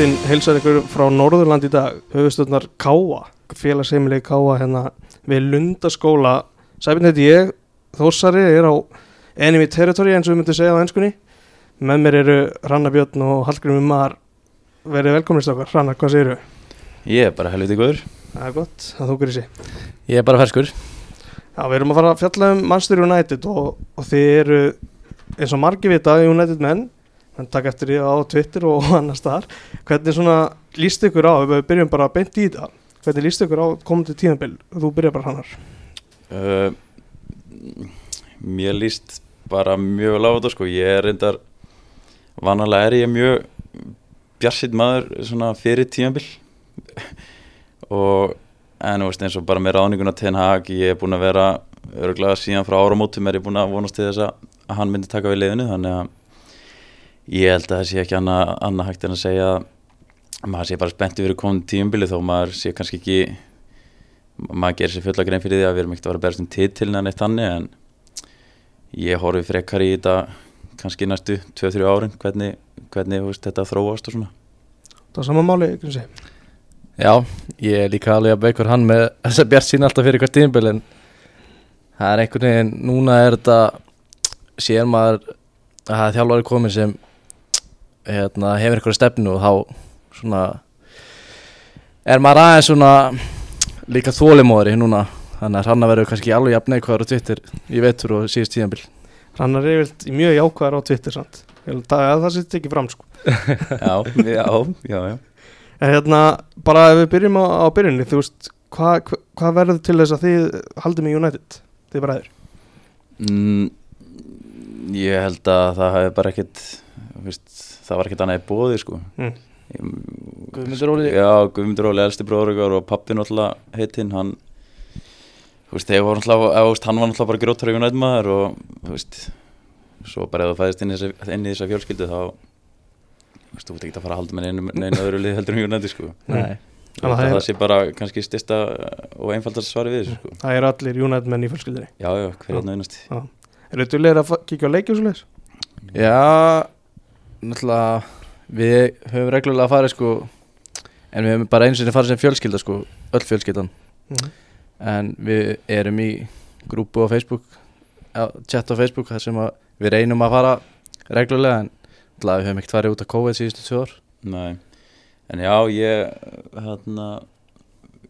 Kristinn heilsar ykkur frá Norðurland í dag. Höfustöldnar Káa félagsheimilegi Káa hérna við Lundaskóla. Sæbjörn heiti ég, Þósari er á enemy territory eins og við myndum segja á ennskunni með mér eru Ranna Björn og Hallgrimur Mar. Verið velkominist okkar, Ranna, hvað segir þau? Ég er bara helviti góður. Það er gott, það þókur í sig. Ég er bara ferskur. Já, við erum að fara að fjalla um Manchester United og, og þið eru eins og margi vita United menn en takk eftir því á Twitter og annar staðar. Hvernig svona líst ykkur á við byrjum bara beint í það hvernig líst ykkur á komandi tíðanbill þú byrjar bara hannar. Uh, Mér líst bara mjög vel á þetta sko. Ég er reyndar Vanalega er ég mjög Bjarsitt maður svona fyrir tímanbill Og En þú veist eins og bara með ráðninguna Ten Hag Ég er búin að vera Öruglega síðan frá áramótum er ég búin að vonast til þess að hann myndi taka við liðinu Þannig að Ég held að það sé ekki annað anna hægt en að segja að maður sé bara spenntið fyrir komandi tíumbili þó maður sé kannski ekki maður gerir sér fulla grein fyrir því að við erum ekkert að vera berast um titilin en eitt þannig en ég horfi frekar í þetta kannski næstu 2-3 árin hvernig, hvernig veist, þetta þróast og svona. Það er sama máli, ekki að segja Já, ég er líka alveg að beigur hann með þess að bjart sín alltaf fyrir hvert tímbil en það er einhvern veginn núna er þetta sér maður að það er þjálfari komin sem hérna, hefur einhverja stefnu og þá svona er maður aðeins svona líka þólimóðri núna þannig að hann verður kannski alveg jafn neikvæður á Twitter í vetur og síðust tíðanbíl Rannar er vilt mjög jákvæðar á Twitter sant? Ég held að það sitt ekki fram sko Já, já, já, já. En hérna, bara ef við byrjum á, á byrjunni þú veist, hvað hva, hva verður til þess að þið haldið með United þið bræður? Mm, Ég held að það hefði bara ekkit veist, það var ekkit annað í bóði sko. Mm. Guðmundur Óli. Já, Guðmundur Óli, elsti bróður okkar og pappi náttúrulega heitinn hann þú veist, þú veist, hann var náttúrulega bara gróttur yfir nætmaður og þú veist, svo bara ef þú fæðist inn í þessa, inn í þessa fjölskyldu þá þú veist, þú veit ekki að fara að halda með neinu, neinu öðru lið heldur um United sko. Nei, það að er- það sé bara kannski styrsta og einfaldast svari við þessu sko. Það eru allir United menn í fjölskyldinni Já, já, hver er einasti? Eru þið duðlegir að kíkja á leiki og svo leiðis? Já, náttúrulega við höfum reglulega farið sko en við höfum bara eins og þetta farið sem fjölskylda sko, öll fjölskyldan Mm. en við erum í grúpu á Facebook á, chat á Facebook þar sem að við reynum að fara reglulega en náttúrulega við höfum ekkert farið út að COVID síðustu tvö ár Nei, en já, ég hérna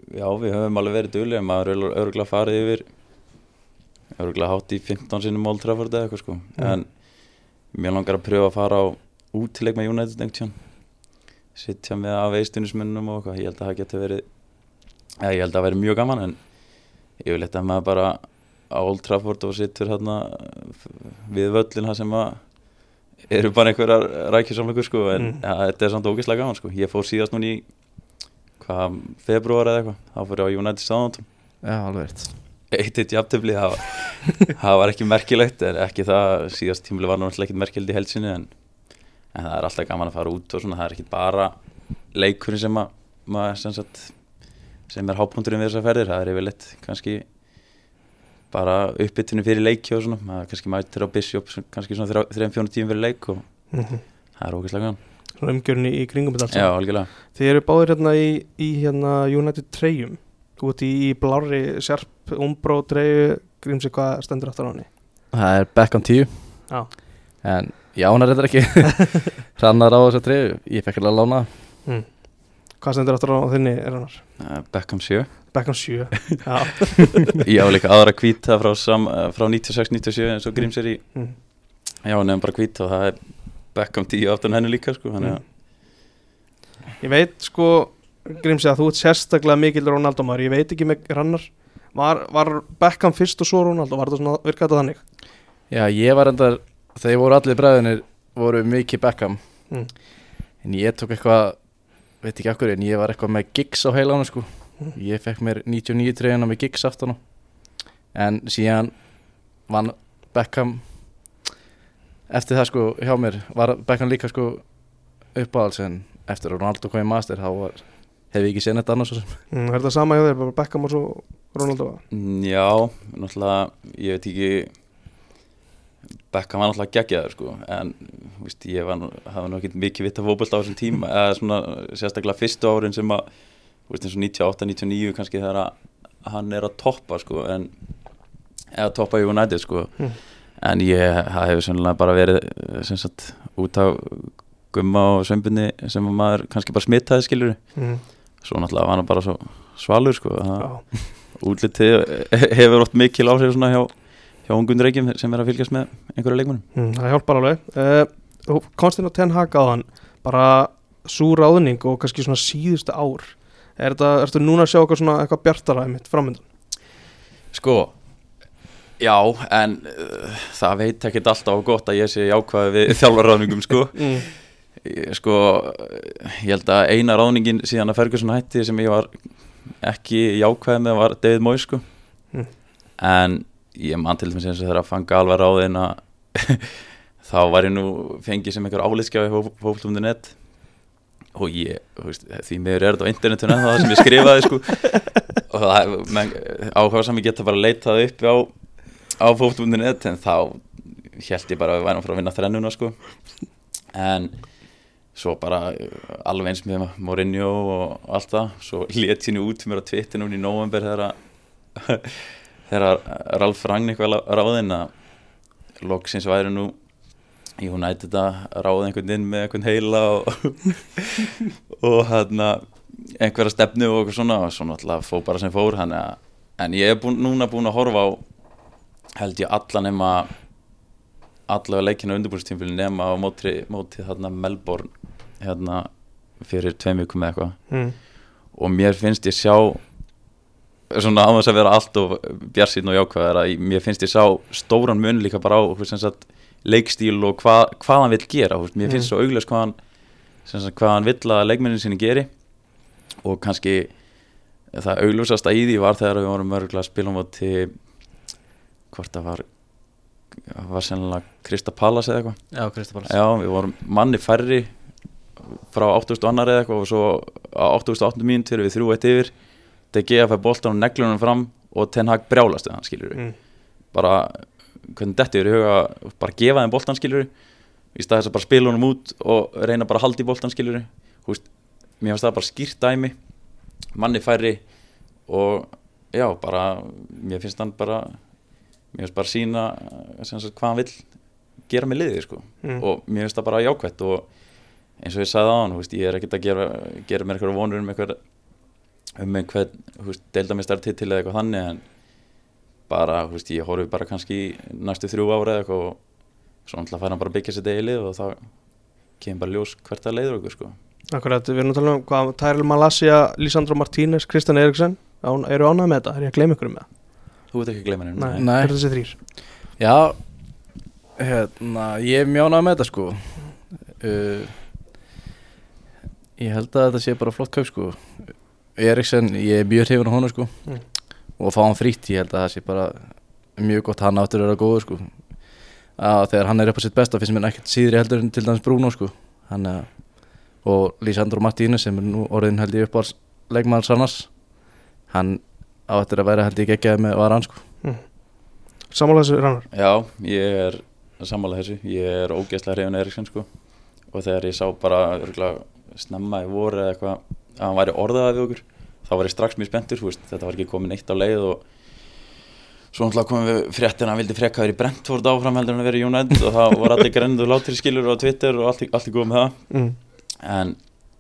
já, við höfum alveg verið duglega maður er örgulega farið yfir örgulega hátt í 15 sinni Old Trafford eða eitthvað sko Mm. en mér langar að pröfa að fara á útileik með United einhvern tíðan sitja með af eistunismennum og eitthvað, ég held að það geti verið ja, ég held að það verið mjög gaman en ég vil eitthvað maður bara á Old Trafford og sittur hérna við völlin það sem að eru bara einhverjar rækjusamleikur sko en Mm. ja, þetta er samt ógeðslega gaman sko. Ég fór síðast núna í hvað, februar eða eitthvað. Þá fór ég á United Southampton. Já, alveg rétt. Eitt eitt jafntefli það, var- það var ekki merkilegt en ekki það síðast tímuli var náttúrulega ekkit merkilegt í helsinni en, en það er alltaf gaman að fara út og svona það er ekki bara leikurinn sem að maður sem sagt sem er hápunkturinn við þessar ferðir. Það er yfirleitt kannski bara uppbyttunum fyrir leiki og svona. Maður kannski mætir á Bishop sem kannski svona 3-4 tíum fyrir leik og Mhm. það er ógeðslega gaman. Svona umgjörni í kringum þetta allt Já, algjörlega. Þið eru báðir hérna í, í hérna United treyjum. Þú ert í, í blári, sjarp, umbró, treyju. Grímsi, hvað stendur aftur á henni? Það er Beckham 10 Já. En já, hann er þetta ekki Hrannar á þess að treyju Ég fekk alveg að lána Mm. Hvað stendur aftur á þinni er hannar? Uh, Beckham 7 Beckham 7 Já, Ég á líka aðra hvíta frá, sam- eh, frá 96-97 eins og Gríms er í Mm. Já, nefnum bara hvíta og það er Beckham 10 aftan henni líka sko, þannig að Ég veit sko Grímsi að þú ert sérstaklega mikil Ronaldo maður Ég veit ekki með rannar Var, var Beckham fyrst og svo Ronaldo? Var þetta svona, virkaði þetta þannig? Já, ég var endar Þegar voru allir bræðinir voru mikið Beckham Mm. En ég tók eitthvað Veit ekki akkur En ég var eitthvað með gigs á heilánu sko Mm. Ég fekk mér 99 treyjuna með gigs aftan á En síðan Vann Beckham Eftir það sko hjá mér Var Beckham líka sko uppáhalds En eftir að Ronaldo kom í master Þá var, hef ég ekki séð neitt annars svo sem mm, Er þetta sama hjá þér? Bara Beckham og svo Ronaldo? Já, náttúrulega, ég veit ekki Beckham var náttúrulega geggjaður sko, en veist, ég var nú, hafði nú ekki mikið vitt af fótbolt á þessum tíma eða svona sérstaklega fyrstu árin sem að eins og 98-99 kannski þegar að hann er að toppa sko en eða toppa United sko Mm. en ég það hefur sannlega bara verið sem sagt út á gumma og sveimbunni sem að maður kannski bara smitaði skilur mm. svo náttúrulega var hann bara svo svalur sko útlitið hefur oft mikil áhrif svona hjá, hjá ungun reykjum sem er að fylgjast með einhverju leikmunum Mm, það hjálpar alveg uh, Konstin og Ten Hag á hann bara svo ráðning og kannski svona síðustu ár er þetta, ertu núna að sjá eitthvað svona eitthvað bjartara einmitt framöndan? Sko, já, en uh, það veit ekkert alltaf gott að ég sé jákvæði við þjálfarráðningum, sko. Mm. Sko, ég held að eina ráðningin síðan að Ferguson hætti sem ég var ekki jákvæði með var David Moyes, sko. Mm. En ég man til dæmis eins og þegar að fanga alvar ráðin að þá var ég nú fengið sem einhver álitskjáði fólk.net og ég, veist, því miður er þetta á internetinu en það sem ég skrifaði sko. Og það, áhuga sami geta bara leitað upp á, á fótbúndinett en þá held ég bara að við værum frá að vinna þrennuna sko. En svo bara uh, alveg eins með Mourinho og allt það svo ég nú út mér á núna í november þegar að þegar Ralf Rangnick var ráðinn að loksins væri nú í United að ráða einhvern inn með einhvern heila og, og hérna einhverja stefnu og eitthvað svona og svo náttúrulega fór bara sem fór hann en ég er búin, núna búin að horfa á held ég alla nema allavega leikina undirbúrstímfili nema á móti, móti þarna Melbourne hérna fyrir tveim vikum eða eitthvað Mm. og mér finnst ég sjá svona á þess að vera allt og bjarsinn og jákvæðar að mér finnst ég sjá stóran mun líka bara á sagt, leikstíl og hva, hvað hann vill gera veist, mér finnst Mm. svo augljós hvað hann sagt, hvað hann vill að leikmennin sinni geri. Og kannski það augljósasta í því var þegar við vorum örgulega að spila um á til hvort það var það var sennilega Krista Pallas eða eitthvað. Já, Kristofar Já, við vorum manni færri frá 8.000 annar eða eitthvað og svo á 8.800 mínútur við þrjú eitt yfir DG að fæ boltan og neglunum fram og Ten Hag brjálast við hann skilur Mm. bara hvernig þetta er í huga bara gefa þeim boltan skilur í stað þess að bara spila honum út og reyna bara að halda í boltan skilur Húst, mér finnst það bara skýrt dæmi. Manni færri og já, bara mér finnst hann bara mér finnst bara sína sagt, hvað hann vill gera með liðið sko. Mm. og mér finnst það bara jákvætt og eins og ég sagði á hann, ég er ekkert að gera, gera mér eitthvað vonur um eitthvað um einhvern deildamistari titil eða eitthvað þannig en bara, þú veist, ég horfi bara kannski í næstu þrjú ára eða eitthvað og svo náttúrulega fær hann bara að byggja sér degilið og þá kemur bara ljós hvert að leiður okkur sko. Akkurat, við erum að tala um hvað Tyrell Malasia, Lisandro Martínez, Kristjan Eriksson án, eru ánægð með þetta? Er ég að gleyma ykkur um það? Þú veit ekki að gleyma henni Nei, Nei. er þessi þrýr? Já, hérna, ég er mjánað með þetta sko uh, Ég held að þetta sé bara flott kaup sko Eriksen, ég er mjög hrifun á honum sko. Mm. og að fá hann frítt, ég held að það sé bara mjög gott, hann áttur að vera góður sko. Að þegar hann er upp á sitt besta finnst mér ekkert síðri heldur en til dæmis Bruno sko. Hann er og Lísandro Martínez sem er nú orðin held ég upp á leikmaður sannars. Hann áttur að vera held ég geggjaði með varan sko. Samála þessu rannar Já, ég er sammála þessu, ég er ógeðslega hrifin Eriksson sko. Og þegar ég sá bara örugglega snemma í voru eða eitthvað að hann væri orðaðið við okkur. Þá var ég strax mjög spenntur, veist, þetta var ekki komin eitt á leið og svo náttúrulega komum við fréttina að hann vildi frekkaður í Brentford áfram heldur en að vera í United og það var allir grendu látir skilur á Twitter og allt, allt í góð með það. Mm. en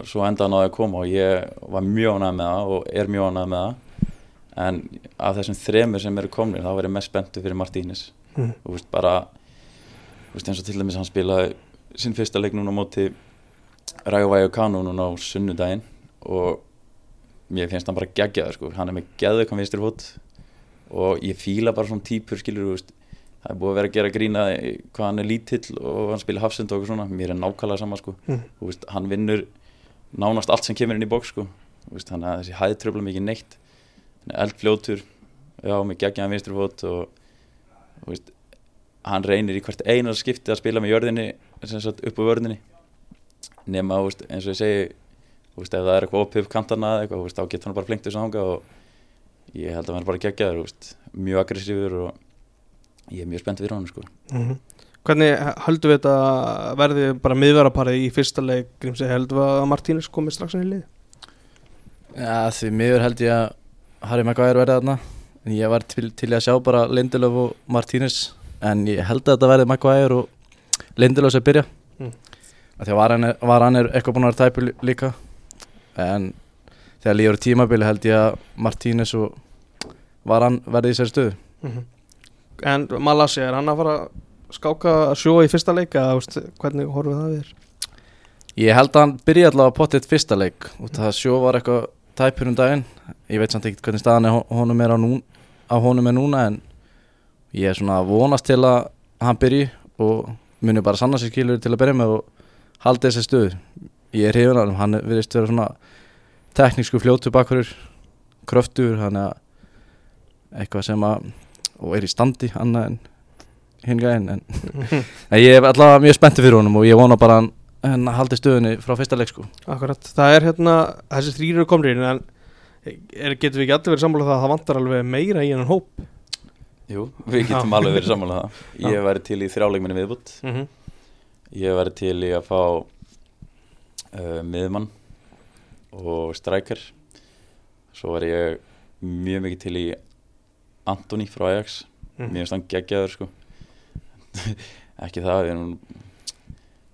svo enda hann á að koma og ég var mjög ánægð með það og er mjög ánægð með það. En af þessum þremur sem eru komnir þá var ég mest spenntur fyrir Martínez. Mm. þú veist bara veist eins og til dæmis hann spilaði sinn fyrsta leik núna móti Rægu Væju Kanu núna á sunnudaginn og mér finnst hann bara geggjaður sko, hann er með hvað vinstur fót og ég fíla bara svona típur skilur veist. Það er búið að vera að gera grína hvað hann er lítill og hann spila hafsend og svona. Mér er nákvæmlega sama sko. Mm. þú veist, hann vinnur nánast allt sem kemur inn í bóks sko. Veist, hann að þessi hæð tröfla mikið neitt. Er eldfljótur já, með geggjaðan vinstri fót og veist, hann reynir í hvert einar skipti að spila með jörðinni sem sagt upp á vörðinni. Nema, eins og ég segi þú veist, ef það er eitthvað opið kantana eða eitthvað, þú veist, þá getur hann bara flengt þessu ánga og ég held að hann er bara geggjaður, þú veist, mjög aggressífur og ég er mjög spennt við hann sko. Mm Hvernig höldum við þetta verði bara miðveraparið í fyrsta leik Grímsi, heldum við að Martínez komi strax inn í lið? Já, því miður held ég að Harry Maguire verði þarna en ég var til, til að sjá bara Lindelöf og Martínez en ég held að þetta verði Maguire og Lindelöf sem byrja Mm. af því að var hann, var hann er eitthvað búin að vera tæpu lí- líka en þegar líður tímabili held ég að Martínez og var hann verði í sér stöðu Mhm. En Malassi, er hann að fara að skáka að sjóa í fyrsta leik eða hvernig horfum við það við þér? Ég held að hann byrja allavega að potið fyrsta leik og það sjó var eitthvað tæpur um daginn ég veit samt ekkert hvernig staðan er honum er á, nú, á honum er núna en ég er svona að vonast til að hann byrji og muni bara sanna sér skilur til að byrja með og halda þessi stöð ég er hrifun af hann, hann virðist vera svona teknísku fljótu bakverður kröftur, hann er eitthvað sem að og er í standi annað en hinn gæðin en, en ég er allavega mjög spenntið fyrir honum og ég vona bara hann, hann haldi stöðunni frá fyrsta leik sko. Akkurat, það er hérna, þessi þrýr eru komnir inn en er, getum við ekki allir verið sammála um það að það vantar alveg meira í hennan hóp? Jú, við getum alveg verið samanlega það. Ég hef verið til í þrjáleikminni viðbútt mm -hmm. Ég hef verið til í að fá uh, miðmann og strækjar Svo var ég mjög mikið til í Antoni frá Ajax. Mér finnst hann geggjaður sko. Ekki það,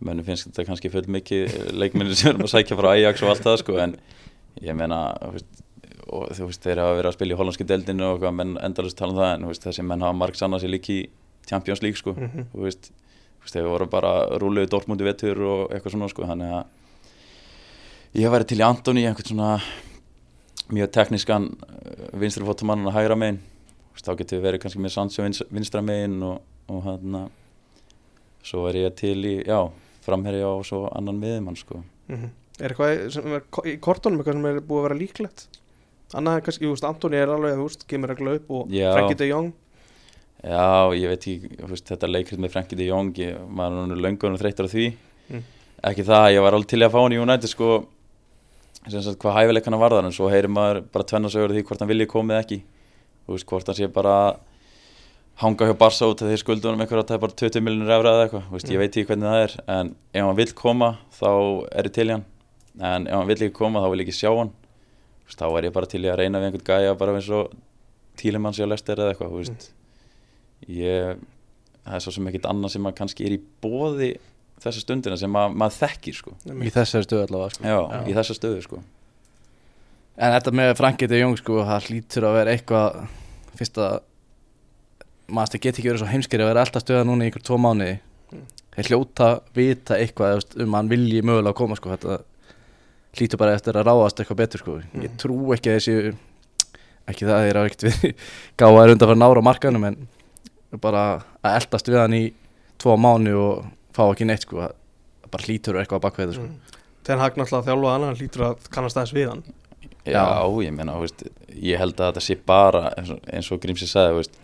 Mönnum finnst þetta kannski full mikið leikminni sem erum að sækja frá Ajax og allt það sko En ég meina, þú veist, þeir hafa verið að spila í hollandski deildinu og menn endalist tala um það En veist, þessi menn hafa marg sannað sér líki í Champions League sko. Þú veist, þú veist, þeir voru bara rúluðu Dortmund í vetur og eitthvað svona sko, þannig að ég verið til í Antoni, einhvern svona mjög teknískan vinstri fótumann og hægra megin þá getur við verið kannski með vins- vinstra megin og, og hann svo er ég til í, já, framherja og svo annan miðjumann sko Mhm. Er eitthvað sem er í kortunum eitthvað sem er búið að vera líklegt? Annað en kannski, þú veist, Antoni er alveg, þú veist, kemur regla upp og Já. Frankie de Jong Já, ég veit ekki, veist, þetta leikrið með Frenkie de Jong, ég, maður er nú löngunum þreyttur á því Mm. ekki það, ég var alveg til að fá hann í United sko, sagt hvað hæfileikana varðar en svo heyrir maður bara tvenna sögur af því hvort hann vilji komið ekki. Veist, hvort hann sé bara hanga hjá Barca út að þeir skuldu hann um eitthvað að það er bara 20 miljonur efra eða eitthvað, veist, ég Mm. veit ekki hvernig það er en ef hann vill koma þá er ég til hann. En ef hann vill ekki koma þá vil ég ekki sjá hann. Veist, þá er ég bara til í að reyna við einhvern gæja bara eins og tílimann sér lestir eða eitthvað, veist. Ég, það er svo sem ekkert annað sem kannski er í bóði þessa stundina sem að, maður þekkir sko. í þessari stöðu allavega sko. Já, í þessa stöðu sko. En þetta með Frankie de Jong sko, það hlýtur að vera eitthvað fyrst að maður geti ekki verið svo heimskeri að vera alltaf stöða núna í ykkur tvo mánuði Mm. þeir hljóta vita eitthvað um að hann vilji mögulega að koma sko, þetta hlýtur bara eftir að ráðast eitthvað betur sko. ég Mm. trú ekki að þessi ekki það að þeir hafa ekkert við gáðar undan fyrir nára á markanum en bara að eldast við hann í tvo mánu og fá ekki neitt sko, það bara hlýtur eitthvað að þetta sko. mm. Ten Hag náttúrulega þjálfa hann, hann hlýtur að kannast aðeins við hann Já, Já. ég meina, þú veist, ég held að þetta sé bara eins og, eins og Grímsi sagði, þú veist,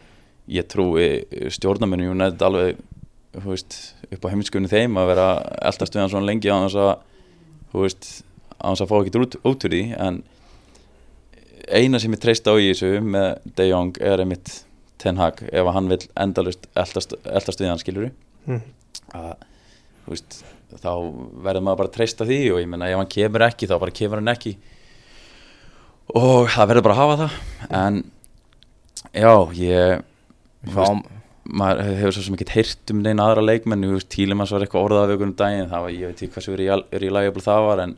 ég trúi stjórnamennu United alveg veist, upp á heiminnskunni þeim að vera eldast við hann svona lengi á þess að á þess að fá ekki út, út úr því, en eina sem ég treyst á í þessu með De Jong er einmitt Ten Hag, ef hann vil endalust eldast, eldast við hann skilur mm. Að veist, þá verður maður bara að treysta því og ég meina ef hann kemur ekki þá bara kemur hann ekki. Og það verður bara að hafa það. En já, ég þú Fá, veist, maður hefur svo sem ekkert heyrt um neina aðra leikmenn, veist, Tílemans var eitthvað orðað af ykkur um daginn, það var, ég veit ekki hversu er í, er í lagi það var en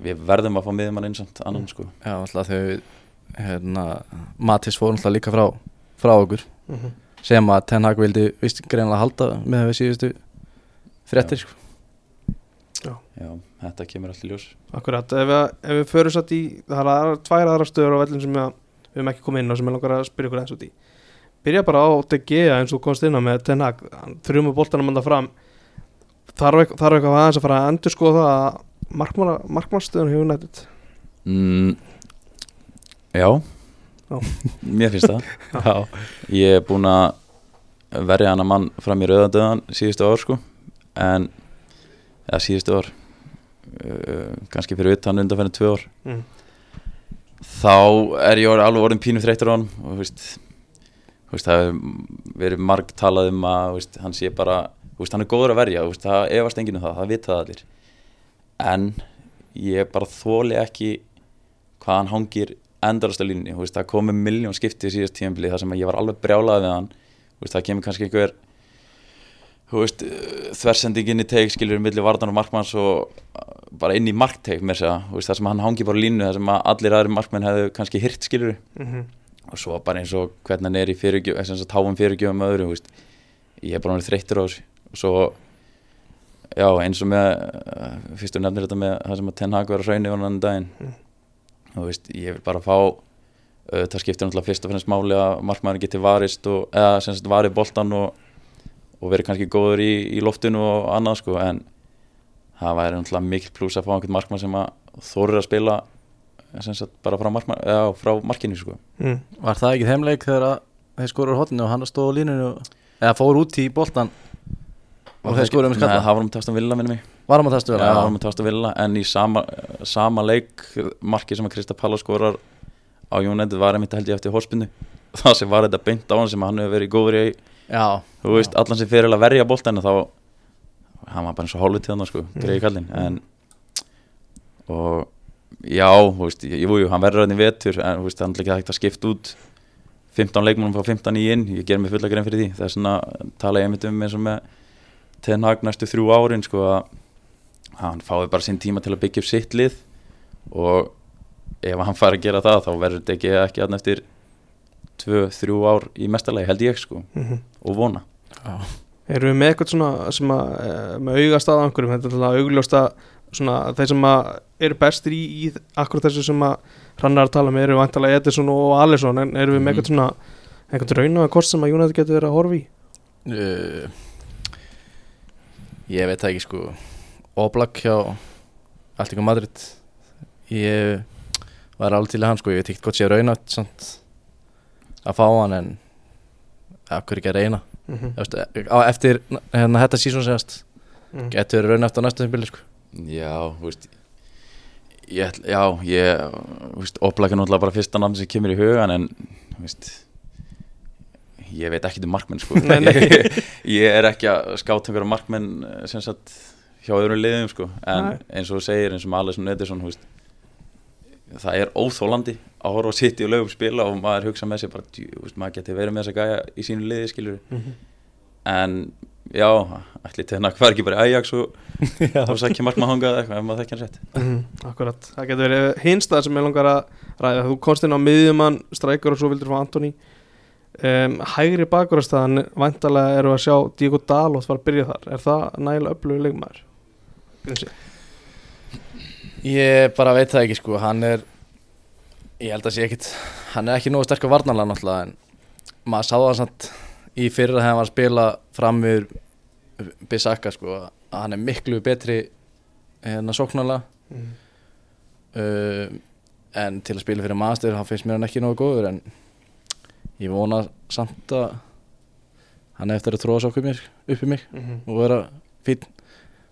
við verðum að fá miðjumann einsamt annan sko. Já, alltaf þau hérna, Mattis fór alltaf líka frá, frá okkur. Mm sem að Ten Hag vildi vist greinlega halda með við síðustu fréttir sko. já, þetta kemur allt í ljós. Akkurat, ef við, ef við förum satt í það er tvær aðra stöður á vellin sem við, við höfum ekki komið inn á sem ég langar að spyrja ykkur eins út í. Byrja bara á DG eins og komst inn á með Ten Hag. Þrjum og boltanum manda fram. Þarf eitthvað, þarf eitthvað aðeins að fara að endur skoða það markmannstöðun hefur nættið mm, Já Já. Mér finnst það. Já, Ég er búinn að verja hana mann fram í rauðandöðan síðustu ár sko. En eða síðustu ár uh, kannski fyrir utan undanfærin tvö ár. Mm. þá er ég alveg orðin pínu þreytur á hann og veist, veist, það hefur verið marg talað um að veist, hann sé bara, hann er góður að verja. Það efast enginn um það, það vita það allir. En ég bara þóli ekki hvað hann hangir endurasta línni, veist, það komið miljón skipti í síðast tíðanbili þar sem að ég var alveg brjálaði við hann, veist, það kemur kannski einhver þú veist, þversending inn í teik skilur um milli vardan og markmanns og uh, bara inn í markteik með þú veist, það sem hann hangi bara línu, það sem að allir aðri markmenn hefðu kannski hirt skilur Mhm. og svo bara eins og hvernig hann er í fyrirgjöf, þess að táfum fyrirgjöfum með öðru, veist, ég er bara hann þreyttur á þessu og svo já, eins og með uh, fyrstu nefnir þetta með það sem að Ten Hag var að hrauni annan daginn Mm. Þú veist, ég vil bara fá uh, það skiptir náttúrulega fyrst og fremst máli að markmaður geti varist og, eða sem sagt varið boltan og, og verið kannski góður í, í loftinu og annað sko, en það væri náttúrulega mikil pluss að fá einhvern markmann sem að þorir að spila sem sagt bara frá, markmann, eða, frá markinu sko. Mm. Var það ekki þeimleik þegar að þeir skorur hotninu og hann stóð á línunu og- eða fór út í boltan og þeir skoruðu með Nei, skalla það var um Tastan Villa minni mig Varum að það stöða Já, það var um Tastan Villa en í sama, sama leik marki sem að Krista Palla skorar á United var einmitt held ég eftir horspinnu það sem var þetta beint á hann sem hann hefur verið góður í Já, þú veist, allan sem fyrir að verja boltan þá hann var bara eins og hálfut til hann sko, greiði kallinn en og já, þú veist, jú, jú, hann verður hann í vetur en þú veist, hann er ekki hægt að skipta út 15 leikmannum frá 15 í inn. Ég ger mig fulla grein fyrir því, það er svona tala ég einmitt um eins og með Ten Hag næstu þrjú árin sko að hann fái bara sinn tíma til að byggja upp sitt lið og ef hann fær að gera það þá verður þetta ekki ekki aðn eftir 2-3 ár í mestalagi held ég sko Mhm. og vona já. Erum við með eitthvað svona sem að eh, með augast að einhverjum, þetta er alltaf augljósta svona þeir sem að eru bestir í, í akkurat þessu sem að hrannar að tala með eru vantalega Edison og Alisson en erum við með Mhm. eitthvað svona eitthvað raun og kost sem að United getur verið að horfa í uh, Ég veit það ekki sko Oblak hjá Alltingu Madrid Ég var alveg til að hann sko Ég veit ekki hvort sé raunat samt að fá hann en akkur ekki að reyna mm -hmm. Veist, á, eftir hérna þetta sísón segast mm. getur verið raunat á næsta sem sko. Já, þú veist ég, Já, ég Oblak er náttúrulega bara fyrsta namn sem kemur í hugan en þú veist ég veit ekki um markmenn sko Nei, nei. ég, ég er ekki að skáta einhverja markmenn sem sagt hjá öðrum liðum sko. En Nei. eins og þú segir, eins og með Alisson veist, það er óþólandi að horfa að sitja og lögum spila og maður hugsa með sér bara, djú, veist, maður geti verið með þessa gæja í sínu liði skilur Mhm. en já, ætli tenna hvað ekki bara í Ajax og, og sækja markmann hangað eða eitthvað ef maður þekkja hann rétt. Mhm, Akkurat, það getur verið hinstað sem ég langar að ræða. Þú komst inn á miðjumann, strækar og svo vildur fá Antoni um, Hægri bakurastæðan Væntalega eru að sjá Diego Dalot var að byrja þar. Er það nægilega öflugur Grímsi? Ég bara veit það ekki sko Hann er Ég held að sé ekkit Hann er ekki nógu sterk á varnarlega náttúrulega En maður sá það samt Í fyrra þegar hann var að spila fram við Bissaka sko Að hann er miklu betri En að sóknarlega Mm. uh, En til að spila fyrir master Hann finnst mér hann ekki nógu góður En ég vona samt að Hann er eftir að tróða mér Upp í mig Mhm. Og vera fín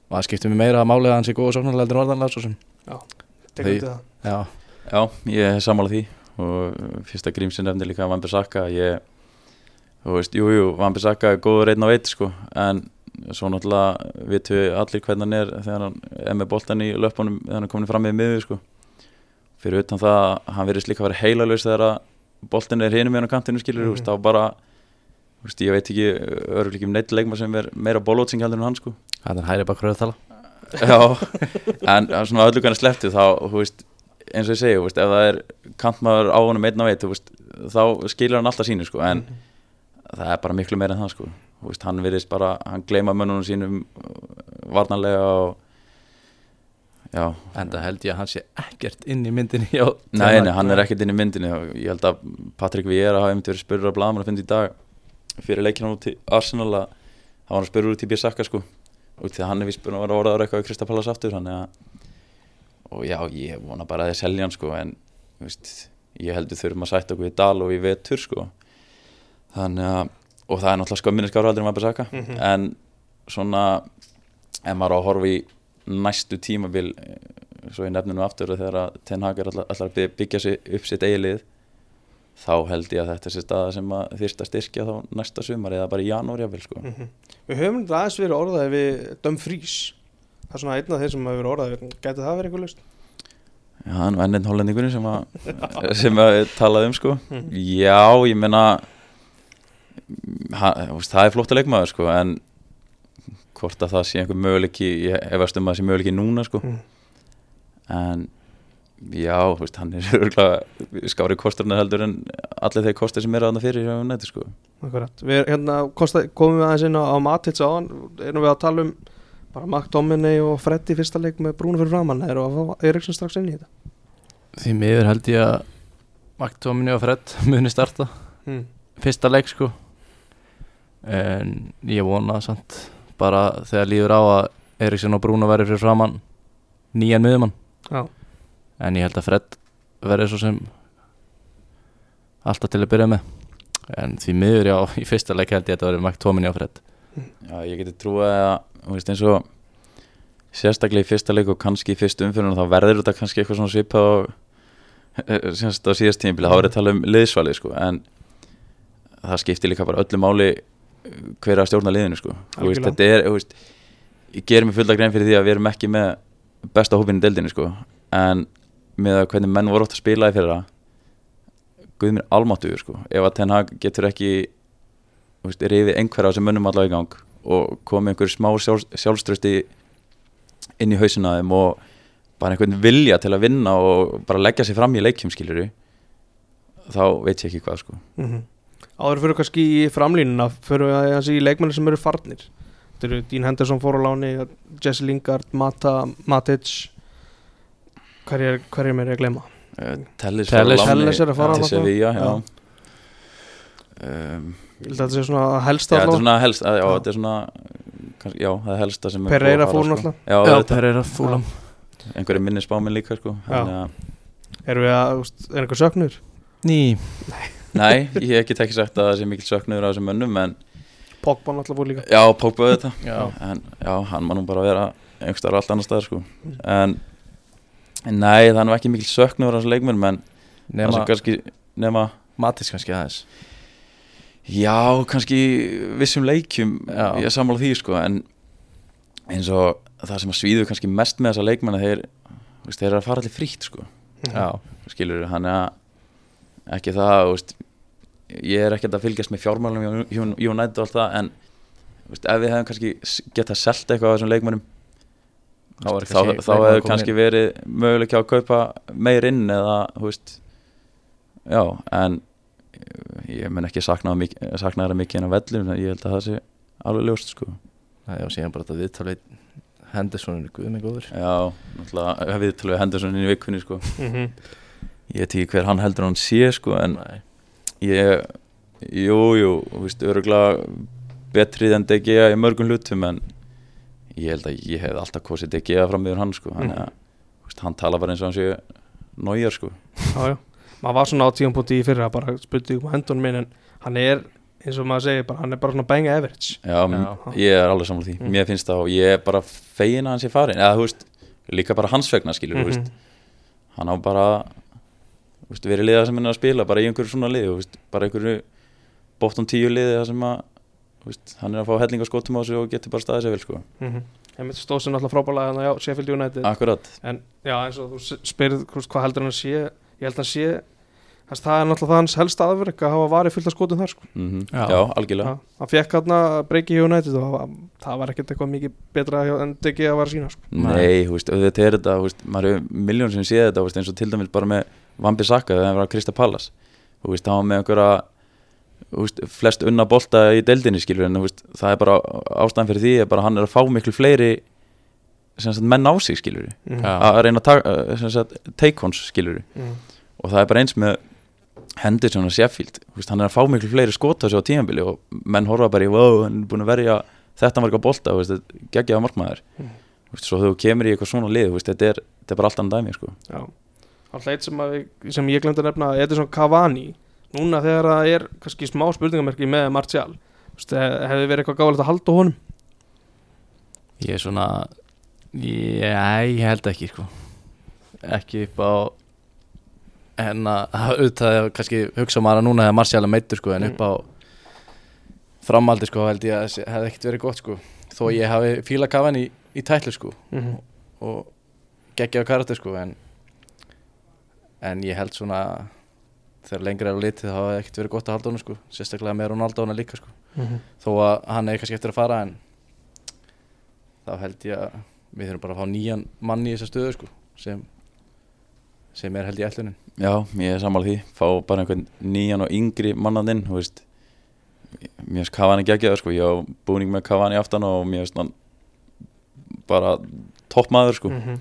Og það skiptir mér meira að málega að hann sé góð sóknarlega Heldur en varnarlega svo sem Tekur Því- undir það. Já. Já, ég er sammála því. Og fyrsta grímsinn nefndi líka Van Bissaka. Ég, þú veist, jú, jú Van Bissaka er góður einn á eitt sko. En svo náttúrulega vitum við allir hvernig hann er þegar hann er með boltan í löpunum þegar hann er komin fram með miður sko. Fyrir utan það, að hann verðist líka að vera heilalös þegar að boltin er hinum með hann á kantinu skilur, mm. -hmm. þá bara þú veist, ég veit ekki, ekki um neitt leikma sem er meira bólótsing heldur en hann sko. Það er hæri bakur að tala. Já, en svona öllu kannar slepptu þá, þú veist, eins og ég segi, veist, ef það er kantmaður á honum einn á eitt, veist, þá skilur hann alltaf sínu, sko, en það er bara miklu meira en það, sko, veist, hann virðist bara, hann gleyma mönnunum sínum varnarlega og, já, En það held ég að hann sé ekkert inn í myndinni já, nei, nei, hann er ekkert inn í myndinni. Ég held að Patrik Viera hafi einmitt verið spurður af blaðmann að finna í dag fyrir leikina út í Arsenal að það var hann spurður út í Bissaka, sko, út því að hann er vist búin að vera orðaður eitthvað í Kristapallas aftur, að og já, ég vona bara að þeir selja hann sko, en veist, ég heldur þurfum að sætta okkur í dal og í vetur sko. þannig að og það er náttúrulega skömminni skára aldrei maður besaka Mhm. en svona ef maður á að horfa í næstu tímabil eh, svo ég nefnir nú aftur að þegar að Ten Hag er allar að byggja sig upp sitt eigilið þá held ég að þetta sé staða sem að þyrst að styrkja þá næsta sumar eða bara í janúar jáfnvel sko. Mhm. Við höfum aðeins verið orðaði við Dumfries Það er svona einn af þeir sem hefur verið orðaði við Gæti það verið eitthvað lust? Já, hann var enninn hollendingunni sem sem að við talaði um sko Mhm. Já, ég veist, það er flott að leikmaður sko en hvort að það sé einhver möguleiki ég efast um að það sé möguleiki núna sko Mhm. en já, þú veist, hann er örgulega skári kosturinn heldur en allir þeir kostur sem eru aðna fyrir hjá nætti sko Akkurat. Við hérna, kosta, komum við aðeins inn á, á Matits áðan, erum við að tala um bara McDominay og Freddy fyrsta leik með Brúnu fyrir framann, fá Eriksson strax inn í þetta? Því miður held ég að Magdóminni og Fred muni starta Mm. fyrsta leik sko en ég vona samt bara þegar líður á að Eriksson og Brúna verður fyrir framann nýjan miðumann Já, en ég held að Fred verður svo sem alltaf til að byrja með. En því miður já, í fyrsta leik held ég að þetta verður Magdóminni og Fred. Já, ég geti trúið að, þú veist, eins og sérstaklega í fyrsta leik og kannski í fyrstu umfyrunum þá verður þetta kannski eitthvað svona svipað og semst á síðast tímabili, þá er að tala um liðsvali sko, en það skiptir líka bara öllu máli uh, hver að stjórna liðinu sko. Þú veist, þetta er, veist, ég gerir mig fullt að grein fyrir því að við erum ekki með besta hópinn í deildinu sko, en með að hvernig menn voru ótt að spila í fyrra. Guð mér almáttugur sko, ef að Ten Hag getur ekki veist, rifið einhverja á þessum mönnum allavega í gang og komið einhver smá sjálf, sjálfströsti inn í þeim og bara einhvern vilja til að vinna og bara leggja sig fram í leikjum skiluru þá veit ég ekki hvað sko. Mm Áður fyrir kannski í framlínuna, fyrir við aðeins í leikmenni sem eru farnir. Þetta eru Dean Henderson fór á láni, Jesse Lingard, Mata, Matic, hverjir, hverjir mér er að gleyma? uh, Tellis, Telles- Telles er að fara til náttúrulega. Sevilla já. Já. Um, Ég held að þetta sé svona helst já, þetta er allavega. svona helst já, Já. þetta er svona kannski, já, það er helsta sem er Pereira búið að fara, fór sko. náttúrulega. já, Já, auðvitað. Pereira fúlam einhverju minni spáminn líka sko Já. Þannig að- Erum við að, er einhver söknur? Ný Nei, ég get ekki sagt að það sé mikil söknuður á þessum mönnum en Pogba náttúrulega fór líka. já, Pogba þetta Já. en já, hann má nú bara vera einhverstaðar allt annar staðar sko en, en nei, það er ekki mikil söknuður á þessu leikmennum en það Nema kannski nema Matis kannski aðeins. Já, kannski vissum leikjum Já. ég sammála því sko en eins og það sem að svíður kannski mest með þessa leikmenn þeir, þú veist, þeir eru að fara allir frítt sko. Já, skilur hann að ekki það þú veist, ég er ekkert að fylgjast með fjármálum í United og allt það en þú veist, ef við hefum kannski s- getað selt eitthvað á þessum leikmennum Þá var þá, þá hefur kannski inn. verið möguleik að kaupa meir inn eða þú veist já, en ég mun ekki sakna, það mikið- en á vellum en ég held að það sé alveg ljóst sko Það er síðan bara þetta viðtalið Henderson er guð með góður já, náttúrulega hef við til við Henderson inn í vikunni sko Mhm. ég veit ekki hver hann heldur hann sé sko en Nei. Ég, jú, jú, þú veist, öruglega betrið en DGA í mörgum hlutum en ég held að ég hef alltaf kosið DGA fram meður hann sko, hann, mm. veist, hann tala bara eins og hann sé nájar sko. Já, já. Maður var svona á tíumpúti í fyrra, bara spurði um hendun minn, en hann er, eins og maður segir, bara, hann er bara svona bang average. Já, Já. ég er alveg saman því, Mm. mér finnst það og ég er bara fegin að hann sé farin, eða þú veist, líka bara hans vegna skilur, mm veist, hann á bara, þú veist, verið liða sem hann er að spila, bara í einhverju svona liði, þú veist, bara einhverju bóttum tíu liði sem að, veist, hann er að fá helling á skotum á sig og getur bara staðið sér vel sko. Mm -hmm. Ég myndi stóð sem náttúrulega frábælega þannig á Sheffield United. Akkurat, En já, eins og þú s- spyrð þú veist, hvað heldur hann að sé, ég held að hann sé, þess, það er náttúrulega það hans helsta aðverk að hafa varið fullt af skotum þar, sko. mm Já. já. algjörlega. Hann fekk hann breyki hjá United og það- það var ekkert eitthvað mikið betra hjá- en DG að vara sína, sko. Nei, þú veist, auðvitað er þetta, þú veist, maður hefur miljón sem séð þetta, þú veist, eins og til dæmis bara með Vambi Saka þegar hann var að Krista Pallas þú veist, hann var með einhverja veist, flest unna bolta í deildinni skilur en þú veist, það er bara ástæðan fyrir því er bara að hann er að fá miklu fleiri sem sagt, menn á sig skilur Mm. Að reyna að sagt, take ons skilur Mm. og það er bara eins með Henderson og Sheffield, þú veist, hann er að fá miklu fleiri skot á sig á tímabili og menn horfa bara í wow, hann er búin að verja þetta marga bolta, geggjaða markmaður Mm. Svo þú kemur í eitthvað svona lið þetta, er, þetta er bara allt annað dæmi sko. Já, alltaf eitt sem, að, sem ég glemt að nefna Edison Cavani, núna þegar það er kannski smá spurningamerki með Martial hefði verið eitthvað gáðilegt að halda honum Ég er svona Já, ég held ekki sko Ekki upp á en að auðvitað að kannski hugsa maður að núna hefði Marcial að meittur sko en Mm. upp á framaldi sko held ég að þessi hefði ekkert verið gott sko þó Mm. ég hafi fíla kafan í, í tætlu sko Mhm. og geggjaðu karakter sko en, en ég held svona þegar lengra er á litið þá hefði ekkert verið gott að halda honum sko. Sérstaklega með Ronaldo hana líka sko. Mhm. þó að hann hefði kannski eftir að fara en þá held ég að við þurfum bara að fá nýjan mann í þessa stöðu sko sem, sem er held ég ætlunin. Já, ég er sammála því. Fá bara einhvern nýjan og yngri mannandinn þú veist. Mér finnst Cavani geggjaður sko, ég á búning með Cavani aftan og mér finnst hann bara toppmaður sko. Mhm.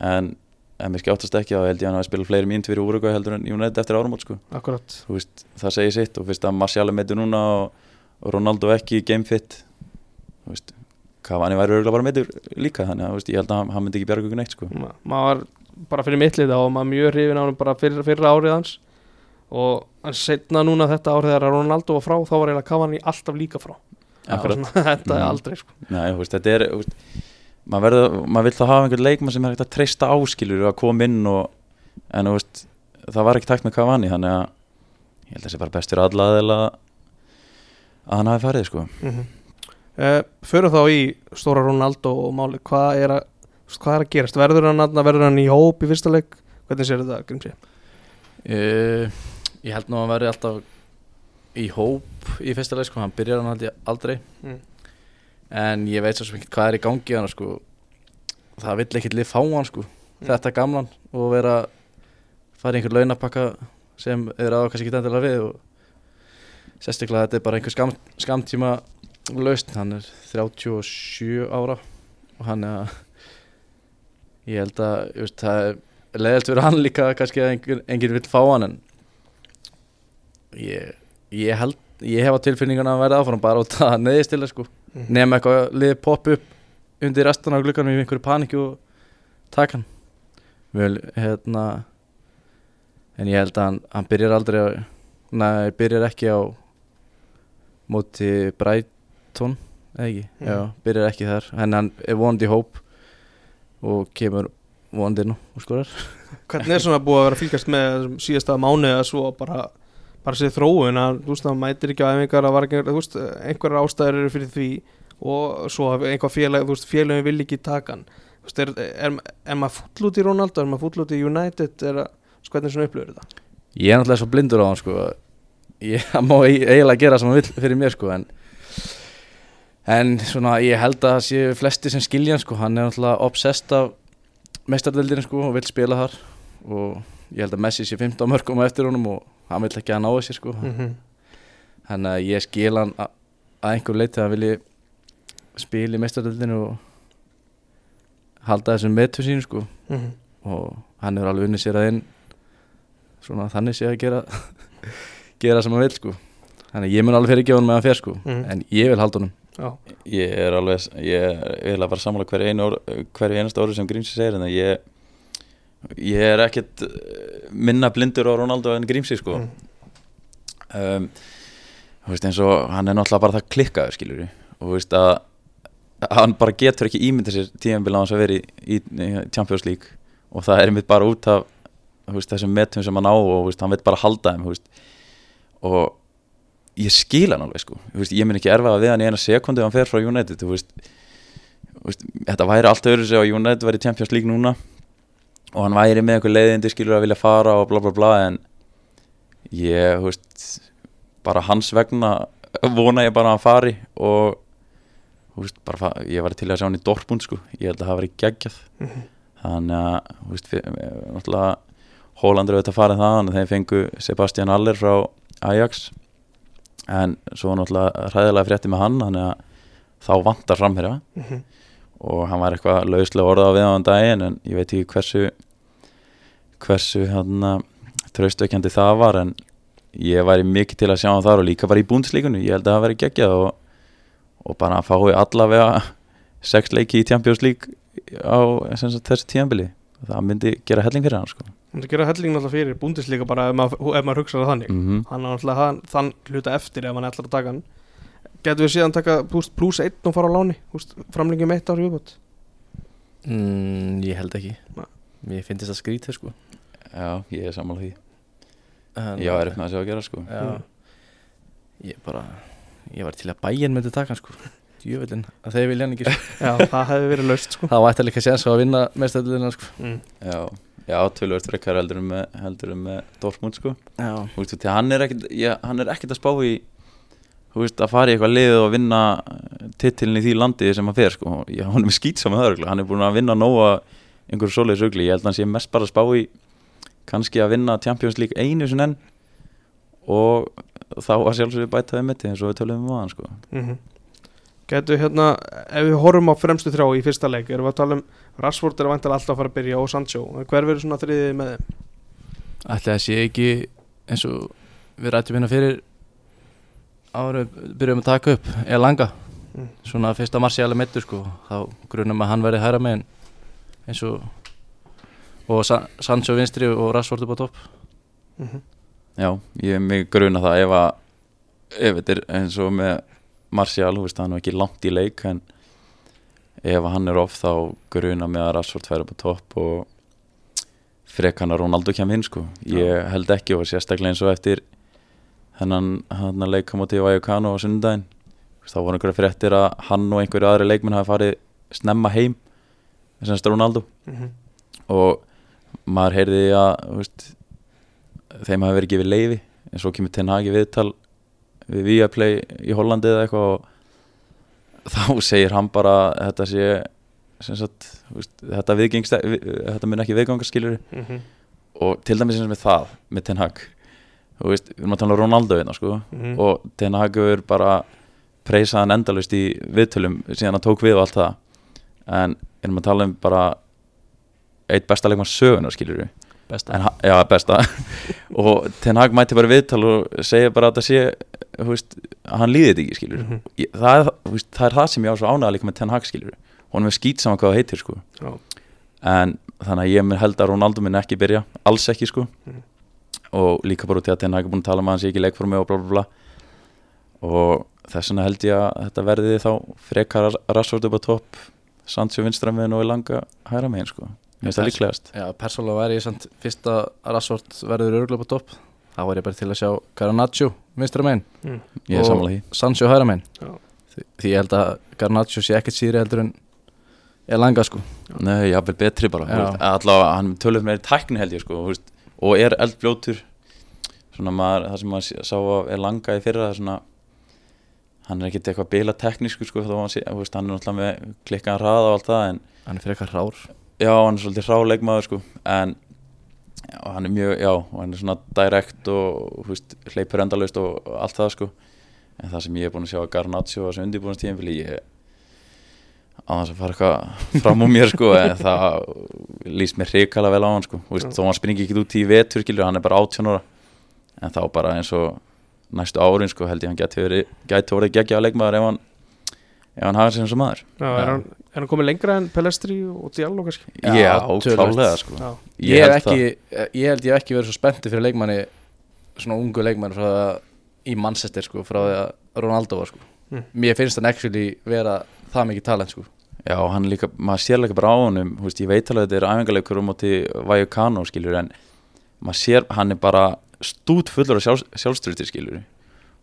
en en mér skjáttast ekki að held ég hann að spila fleiri mínt fyrir Úrugvæ heldur en United eftir áramót sko. Akkurat. Þú veist, það segir sitt og fyrst að Martial er meittur núna og, og Ronaldo ekki game fit. Þú veist, Cavani væri örgulega bara meittur líka þannig að veist, ég held að hann, hann myndi ekki bjarga ykkur neitt sko. Ma- maður var bara fyrir mitt lið og maður mjög hrifin á hann bara fyrir, fyrir árið hans. Og hann setna núna þetta árið þegar Ronaldo var frá þá var eiginlega Cavani alltaf líka frá. Akkurat. Svona- þetta er aldrei sko. Nei, þú veist, þetta er maður, verður, maður vill þá hafa einhvern leikmann sem er ekkert að treysta áskilur að koma inn og, en veist, það var ekki takt með Cavani þannig að ég held að það sé bara best fyrir alla aðeila að hann hafi farið sko mm -hmm. uh, Förum þá í stóra Ronaldo og máli hvað er að, hvað er að gerast verður hann, þarna, verður hann í hóp í fyrsta leik hvernig sér þetta Grimsi? uh, Ég held nú að hann verði alltaf í hóp í fyrsta leik sko, hann byrjar hann aldrei Mm. En ég veit svo sem ekki hvað er í gangi hann sko. Það vill ekkert lið fá hann sko. Mm. þetta gamlan og vera fara í einhver launapakka sem er á kannski ekki endilega við og sérstaklega þetta er bara einhver skam, skamtíma lausn, hann er 37 ára og hann er að ég held að veist, það er leðilt fyrir hann líka kannski að engin, engin vill fá hann en ég, ég held ég hef á tilfinninguna að verða áfram bara út að neðist til það sko Mm. nema eitthvað lið popp upp undir restan af glukkanum í einhverju panikju og taka hann Vel, hérna en ég held að hann, hann byrjar aldrei á, nei, byrjar ekki á móti Brighton eða ekki, Mhm. já, byrjar ekki þar en hann er vonandi í hóp og kemur vonandi inn og skorar Hvernig er svona búið að vera að fylgjast með síðasta mánu eða svo bara bara sér þróun að þú veist það mætir ekki á æfingar að var einhverjar ástæður eru fyrir því og svo einhvað félag, þú veist, félagin vil ekki taka hann. Þú veist, er, er, er maður full út í Ronaldo, er maður full út í United er að, sko, hvernig svona upplöður þetta? ég er náttúrulega svo blindur á hann sko. Ég má eiginlega gera sem hann vill fyrir mér sko en en svona ég held að það séu flesti sem skilja hann sko. Hann er náttúrulega obsessed af meistardeldinu sko og vill spila þar og ég held að Messi sé 15 mörgum eftir honum og hann vill ekki að hann náðu sér sko Mm -hmm. þannig að ég skil hann að einhver leiti að vilji spila í meistardeldinu og halda þessum metu sínu sko Mhm. og hann hefur alveg unnið sér að inn svona þannig sé að gera gera sem hann vil sko þannig að ég mun alveg fyrir ekki á hann með hann fer sko Mhm. en ég vil halda honum Já, Ég er alveg, ég er eiginlega bara sammála hverju einu orð, hverju einasta orðu sem Grímsi segir en ég ég er ekkert eh, minna blindur á Ronaldo en Grímsi sko. Mm. um, þú veist eins og hann er náttúrulega bara það klikkaður skilur og þú veist að hann bara getur ekki ímynda sér tíðanbíl á hans að vera í, í, í Champions League. Og það er einmitt bara út af veist, þessum metum sem hann á og veist, hann veit bara halda þeim og ég skil hann alveg sko. Veist, ég minn ekki erfa við hann í eina sekundu hann fer frá United þetta væri allt öðru sem að United væri í Champions League núna og hann væri með einhver leiðindi skilur að vilja fara og bla bla bla en ég, þú veist bara hans vegna vona ég bara að hann fari og þú veist, bara, ég var til að sjá hann í Dortmund sko, ég held að það væri geggjað Mhm. þannig að, þú veist, náttúrulega Hólandur auðvitað farið það, þannig að þeir fengu Sebastian Aller frá Ajax en svo náttúrulega hræðilega frétti með hann, þannig að þá vantar framherja Mhm. Og hann var eitthvað lauslega orðað við á hann daginn en ég veit ekki hversu hversu hann traustökjandi það var en ég væri mikið til að sjá hann þar og líka bara í búndslíkunni, ég held að það væri geggjað og, og bara að fái allavega sex leiki í League á sagt, þessu tíðanbili það myndi gera helling fyrir hann sko. Það gera helling náttúrulega fyrir búndisleika bara ef maður, ef maður hugsaði þannig. Mm hann er náttúrulega þann hluta eftir ef hann ætlar að taka hann Getur við síðan taka pluss, pluss einn og fara á láni framlengjum eitt ári viðbútt mm, ég held ekki. Nei. mér finnst þetta skrítið sko. Já, ég er sammála því. En- Já, er upp með að sjá að gera sko. Já. Ég bara Ég var til að bæinn myndi taka sko. Djöfullin að þeir vilja hann ekki sko. Já, það hefði verið laust sko. Það var ætti líka séns að vinna mestöldina sko. Mm. Já, já tölvöld frekar heldur um með, heldur um með Dortmund sko. Já. Þú veist, hann er er ekkit að spá í Þú veist, að fara í eitthvað lið og vinna titilin í því landi sem hann fer sko. Já, hann er með skýt saman það örugglega. Hann er búin að vinna nóga einhverju svoleiðis ugli Ég held að hann sé mest bara að spá í kannski að vinna Champions League einu sinni enn. Og þá að sjálfsögðu bæta við mitti eins og við tölum um aðan sko. Mm Getu hérna, ef við horfum á fremstu þrjá í fyrsta leik, erum við að tala um Rashford er vantilega alltaf að fara að byrja og Sancho. Hver verður svona þriðið með þeim? Ætli það sé ekki eins og við rættum hérna fyrir árum byrjum að taka upp eða langa Mm. svona fyrsta marsi alveg meittur sko. Þá grunum að hann verði hæra megin eins og og Sa Sancho vinstri og Rashford upp á topp. Mm -hmm. Já, ég er mig gruna það ef að ef þetta er eins og með Martial, þú veist, hann er ekki langt í leik en ef hann er off þá gruna með að Rashford færi upp á topp og frekan að Ronaldo kem inn sko. Ég held ekki og sérstaklega eins og eftir hennan hann að leika mótið Vallecano á sunnudaginn þá voru einhverja fréttir að hann og einhverju aðri leikmenn hafi farið snemma heim þess að Ronaldo Mhm. og maður heyrði að veist, þeim hafi verið gefið leiði en svo kemur Ten Hag í viðtal við Viaplay í Hollandi eða eitthvað og þá segir hann bara þetta sé sem sagt, veist, þetta, þetta mun ekki viðgangaskilur Mhm. og til dæmis eins með það með Ten Hag þú veist, við erum að tala um Ronaldo hérna sko. Mhm. og Ten Hag hefur bara preysað hann endalust í viðtölum síðan hann tók við og allt það. En erum að tala um bara eitt besta leikmann sögunar skilur við. Besta. En, já, besta. Og Ten Hag mæti bara viðtal og segja bara að það sé veist, að hann líði þetta ekki skilur Mhm. ég, það, er, það er það sem ég á svo ánæða líka með Ten Hag skilur honum er skýt saman hvað það heitir sko. Já. en þannig að ég held að Ronaldo minn ekki byrja alls ekki sko. Mhm. Og líka bara út í að Ten Hag er búin að tala um að hann sé ekki í leikformi og bla bla bla. Og þess vegna held ég að þetta verði þá frekar Rashford upp á topp Sancho vinstra megin og Elanga hæra megin sko. Mér finnst það líklegast. Já, persónulega væri ég samt fyrst að Rashford verður örgulega på topp. Þá var ég bara til að sjá Garnaccio vinstra megin Mm. ég er Og- Sancho hæra megin. Já. því, því ég held að Garnaccio sé ekkert síðri heldur en Elanga sko. Nei, jafnvel betri bara. Allavega hann tölur meiri tækni held ég sko. Þú veist, og er eldfljótur. Svona maður, það sem maður sá að er langa í fyrra það er svona hann er ekkert eitthvað bila teknísku sko að hann, veist, hann er náttúrulega með klikkan hraða og allt það en hann er fyrir eitthvað rár. Já, hann er svolítið hráleikmaður sko en hann er mjög, já, hann er svona direkt og veist, hleypur endalaust og, allt það sko. En það sem ég er búin að sjá að Garnaccio og þessu undirbúinastíðinfili ég á þess að fara eitthvað fram úr mér sko en það líst mér hrikala vel á hann sko Þú veist, Já. þó hann springi ekki út í vetur skilur hann er bara 18 ára en þá bara eins og næstu árin sko held ég hann geti verið geti orðið geggja leikmaður ef hann ef hann hafa eins og maður Já, er, hann, er hann komið lengra en Pelestri og Diallo kannski? Já, klálega sko Já, ég, held hef ekki, ég ég ekki verið svo spenntur fyrir leikmanni svona ungu leikmanni frá það í Manchester sko, frá því að Ronaldo var sko. Mm. mér finnst hann actually vera það mikið talent sko. Já, hann líka, maður sér líka bara á honum þú veist, ég veit alveg að þetta er æfingarleikur um átti Vallecano skilur en maður sér, hann er bara stút fullur af sjálf, sjálfstyrti skilur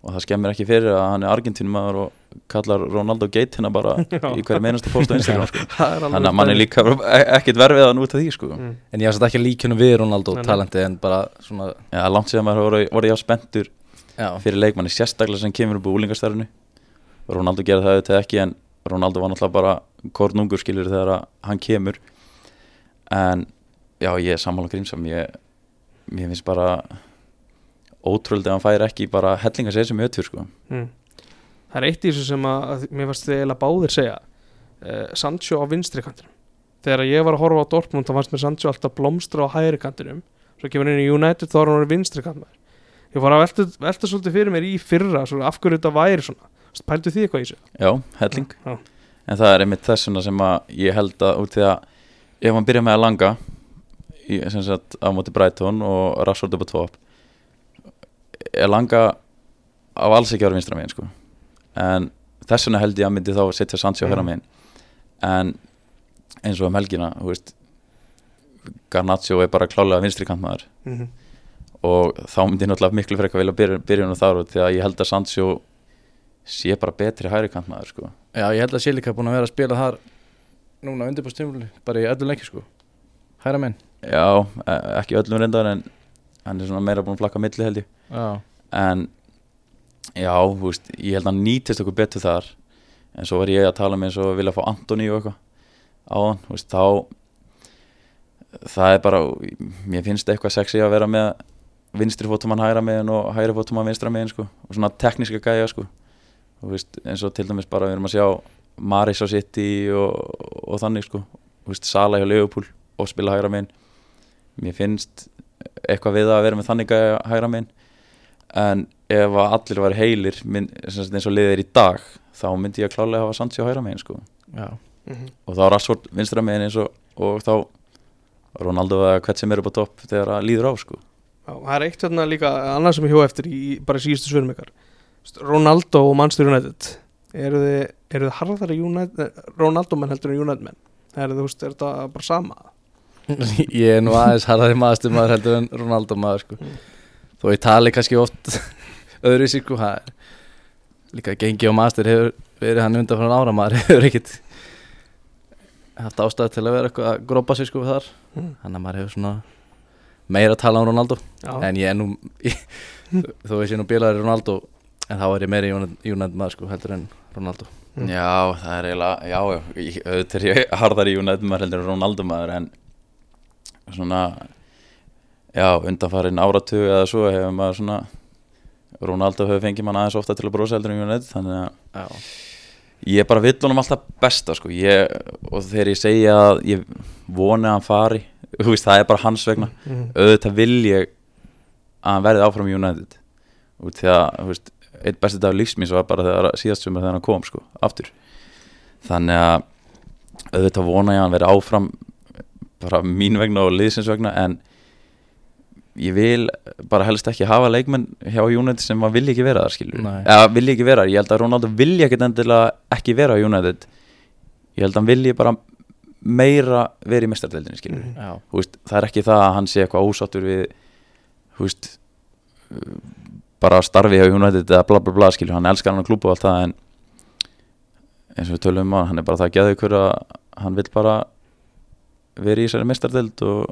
og það skemmir ekki fyrir að hann er Argentínumæður og kallar Ronaldo Geitina bara Já. í hverja meinasta post á Instagram sko. það er alveg þannig að mann er líka e- ekkert verfið að nú út af því sko. mm. en ég var satt ekki að líka við Ronaldo Nei, nei. talenti en bara svona Já, langt að maður voru, voru já spenntur já, fyrir leikmanni sérstaklega sem kemur upp úr úlingastarfinu Ronaldo gera það auðvitað ekki en Ronaldo var náttúrulega bara kornungur skilur þegar hann kemur. En já ég er sammála grímsam ég, mér finnst bara ótrúlega að hann fær ekki bara hellinga segir sem öttur sko. Mm. Það er eitt í þessu sem að, að mér fannst þið eiginlega báðir segja. Uh, Sancho á vinstri kantinum. Þegar ég var að horfa á Dortmund þá fannst mér Sancho alltaf blómstra á hægri kantinum. Svo kemur hann inn í United þá er hann orðinn vinstri kantinum. Ég fór að velta, velta svolítið fyrir mér í fyrra af hverju þetta væri svona Pældu því eitthvað í þessu? já, helling Já. en það er einmitt þessuna sem að ég held að út því að ef hann byrja með að langa í, sem sagt á móti Brighton og Rashford upp á top er langa á alls ekki vera vinstra megin sko. en þessuna held ég að myndi þá setja Sancho mm. Mm. hérna megin en eins og um helgina veist, Garnaccio er bara klálega vinstri kantmaður Mm og þá myndi ég náttúrulega miklu frekar vilja byrja nú þar út því að ég held að Sancho sé bara betri hæri kantmaður sko. Já, ég held að sé líka búin að vera að spila þar núna undirbúrstímuli, bara í öllu leikju sko. Hæra menn Já, e- ekki öllum reyndar en hann er svona meira búin að flakka milli held ég. Já, en já, þú veist, ég held að hann nýtist okkur betur þar. En svo var ég að tala með eins og vilja fá Antoni og eitthvað á hann, þú veist, þá það er bara, mér finnst eitthvað sexy að vera með vinstri fótumann hægra megin og hægri fótumann vinstra megin sko, og svona tekníska gæja sko, veist, eins og til dæmis bara við erum að sjá Maris á City og, og þannig sko, þú veist, Sala hjá Leopold og spila hægra megin mér finnst eitthvað við að vera með þannig gæja hægra megin en ef að allir væri heilir sagt eins og liðir í dag þá myndi ég klálega hafa Sancho hægra megin sko. já, Mhm. og þá Rashford vinstra megin eins og, og þá Ronaldo eða hvert sem er upp á topp þegar að líður á sko. Já, það er eitt hérna líka annað sem ég hjó eftir í bara síðustu svörum ykkar Ronaldo og Manchester United. Eru þið, eru þið harðari United, eh, Ronaldo menn heldur en United menn? Er, þú veist, er þetta bara sama? Ég er nú aðeins harðari maður maður heldur en Ronaldo maður sko. Þó ég tali kannski oft öðru sér sko það er líka gengi og master hefur verið hann undan frá ára maður hefur ekkit haft ástæð til að vera eitthvað að grópa sig sko þar. Mm. þannig að maður hefur svona meira að tala um Ronaldo. Já, en ég er nú ég, þó ég sé nú bílaður Ronaldo en þá er ég meira United maður sko heldur en Ronaldo Mm. Já, það er eiginlega, já, já ég- auðvitað er ég harðar í United maður heldur en Ronaldo maður en svona já, undanfarin áratug eða svo hefur maður svona Ronaldo hefur fengið mann aðeins ofta til að brosa heldur en United þannig að já, ég bara vill honum alltaf besta sko. ég, og þegar ég segja að ég voni að hann fari þú veist, það er bara hans vegna Mhm. auðvitað vil ég að hann verði áfram í United út því að þú veist, eitt besti dag lífsmins var bara þegar síðast sumar þegar hann kom sko, aftur. Þannig að auðvitað vona ég að hann verði áfram bara mín vegna og liðsins vegna en ég vil bara helst ekki hafa leikmenn hjá United sem maður vilja ekki vera þar skilur eða vilja ekki vera, þar. ég held að Ronaldo vilja ekki endilega ekki vera á United. Ég held að hann vilji bara meira vera í mestardeldinni skilur já, Þú veist, það er ekki það að hann sé eitthvað ósáttur við veist, bara starfi hjá United eða bla bla bla skilur, hann elskar hann að klúpa og allt það en eins og við tölum um hann, hann er bara það geðu ykkur að hann vil bara vera í þessari mestardeld og,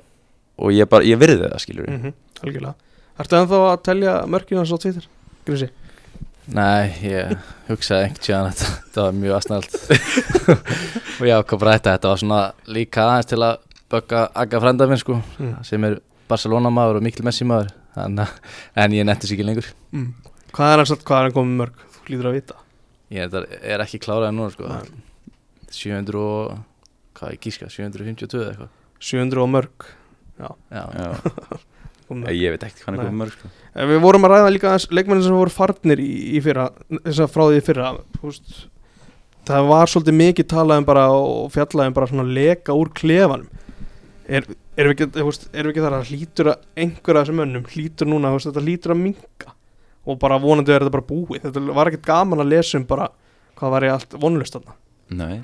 og ég, bara, ég virði það skilur Mhm, algjörlega Ertu ennþá að telja mörkina svo Twitter? Grísi? Nei, ég hugsaði einhvern tíðan að þetta, var mjög asnælt og ég ákvað bara þetta, þetta var svona líka aðeins til að bögga aga frænda minn sko, Mm. sem er Barcelona maður og mikil Messi maður en, en ég nettis ekki lengur. Mm. Hvað er hann er hann komið mörg? Þú lítur að vita. Ég er, er ekki kláraði núna sko. Nei. 700 og hvað er gíska, 752 eða eitthvað. 700 og mörg. Já, Já, mörg. ég veit ekkert hvað hann er komið mörg sko. Við vorum að ræða líka aðeins leikmennin sem voru farnir í, í fyrra þess að frá því í fyrra veist, það var svolítið mikið talað um bara og fjallað um bara svona leka úr klefanum. Er, erum við ekki, veist, erum við ekki þar að hlýtur að einhverja af þessum mönnum hlýtur núna, veist, þetta hlýtur að minka og bara vonandi er þetta bara búið. Þetta var ekkert gaman að lesa um bara hvað var ég allt vonlust þarna. Nei,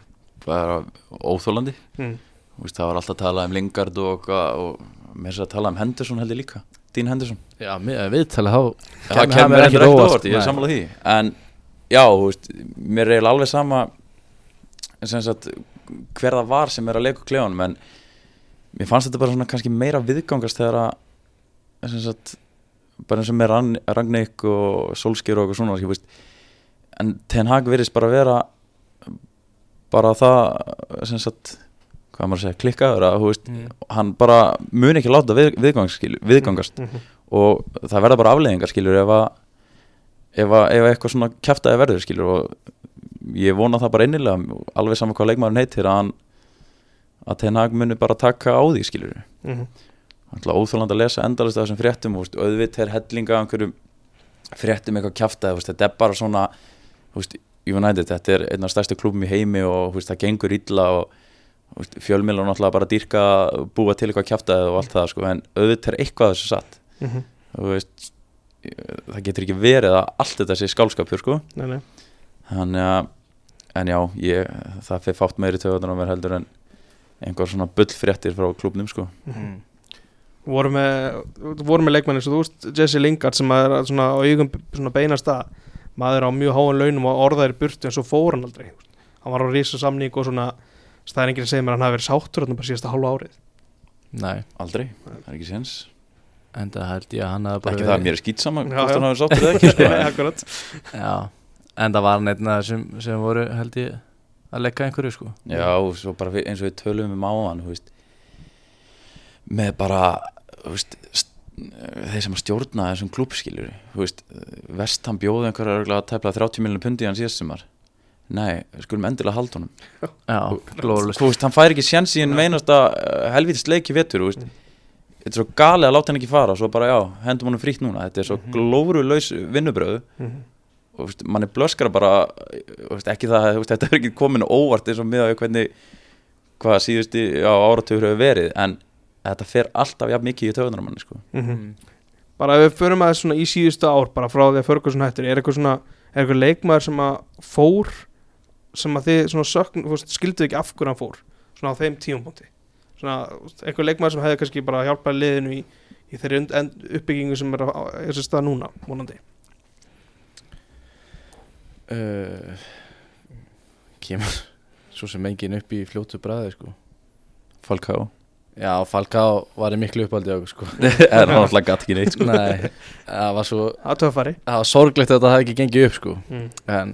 bara óþólandi mm. Veist, það var alltaf að tala um Lingard og, eitthvað og mér er að tala um Henderson heldur líka. Dean Henderson. Já viðtalið þá það kæmi- kemur mér ekki ekkert óvart, ég er sammála því. En já, mér er alveg sama sem sagt, hver það var sem er að leika klefanum en mér fannst þetta bara svona kannski meira viðgangast þegar að sagt, bara eins og með Ragnik og Solskjör og eitthvað svona veist, en Ten Hag virðist bara vera bara það sem sagt, hvað maður að segja, klikkaður að, veist, Mm. hann bara mun ekki láta við, viðgangast, Mm -hmm. og það verða bara afleiðingar skilur ef að ef, að, ef eitthvað svona kjaftaði verður skilur og ég vona það bara innilega alveg saman hvað leikmaðurinn heitir að hann að Ten Hag muni bara taka á því skilur Mm -hmm. alltaf óþjóðland að lesa endalist af þessum fréttum og auðvitt er hellinga einhverjum fréttum eitthvað veist, þetta er bara svona veist, United, þetta er einn af stærstu klubum í heimi og veist, það gengur illa og fjölmjölar náttúrulega bara dýrka búa til eitthvað kjaftaði og allt það sko, en auðvitt er eitthvað þessu satt Mhm. þú veist það getur ekki verið að allt þetta sé skálskapur sko Nei, nei. þannig að en já, ég, það fyrir fátt meiri töðunar á mér heldur en einhver svona bullfréttir frá klubnum sko. Mm. voru með, voru með leikmenni svo þú veist Jesse Lingard sem að er svona á svona beinast að maður á mjög háan launum og orðaðir burtu en svo fór hann aldrei hann var á rísa samning og svona það er enginn að segja mér að hann hafi verið sáttur þarna bara síðasta hálfa árið. Nei, Aldrei, það er ekki séns. En það held ég að hann hafi bara Ekki það að mér er skýt saman hvort hann hafi sáttur eða ekki sko. En það var hann einn af þessum sem voru held ég að leggja einhverju sko. Já, svo bara eins og við tölum um áðan með bara veist, st- þeir sem að stjórna þessum klúbskilur vestan bjóði einhverja að tæpla 30 miljonum pundi í hann síðast sumar. Nei, við skulum endilega halda honum. Já, glóðlust Þú veist, hann fær ekki sjens í en meinasta helvítist leiki vetur, þú veist. Þetta er svo galið að láta hann ekki fara Svo bara, já, hendum honum frítt núna. Þetta er svo glórulaus vinnubröðu Mhm. og þú veist, manni blöskar bara ekki það, þetta er ekki komin óvart eins og miða við hvernig hvað síðusti á áratugur hefur verið en þetta fer alltaf jafn mikið í töðunar manni sko. Mhm. bara ef við förum aðeins svona í síðustu ár bara frá því að Ferguson hættir er eitthvað svona, er eitthvað leikmaður sem að fór sem að þið svona sökn, skilduð ekki af hverju hann fór svona á þeim tímapunkti svona eitthvað leikmaður sem hefði kannski bara hjálpað liðinu í, í þeirri uppbyggingu sem er á er þessi stað núna, vonandi uh, Kemur svo sem engin upp í fljótu bræði sko. Falcao? Já, Falcao var í miklu uppaldi sko. Er hann alltaf gatt ekki neitt sko. Nei, það var svo það var sorglegt að þetta hefði ekki gengið upp sko. Mm. en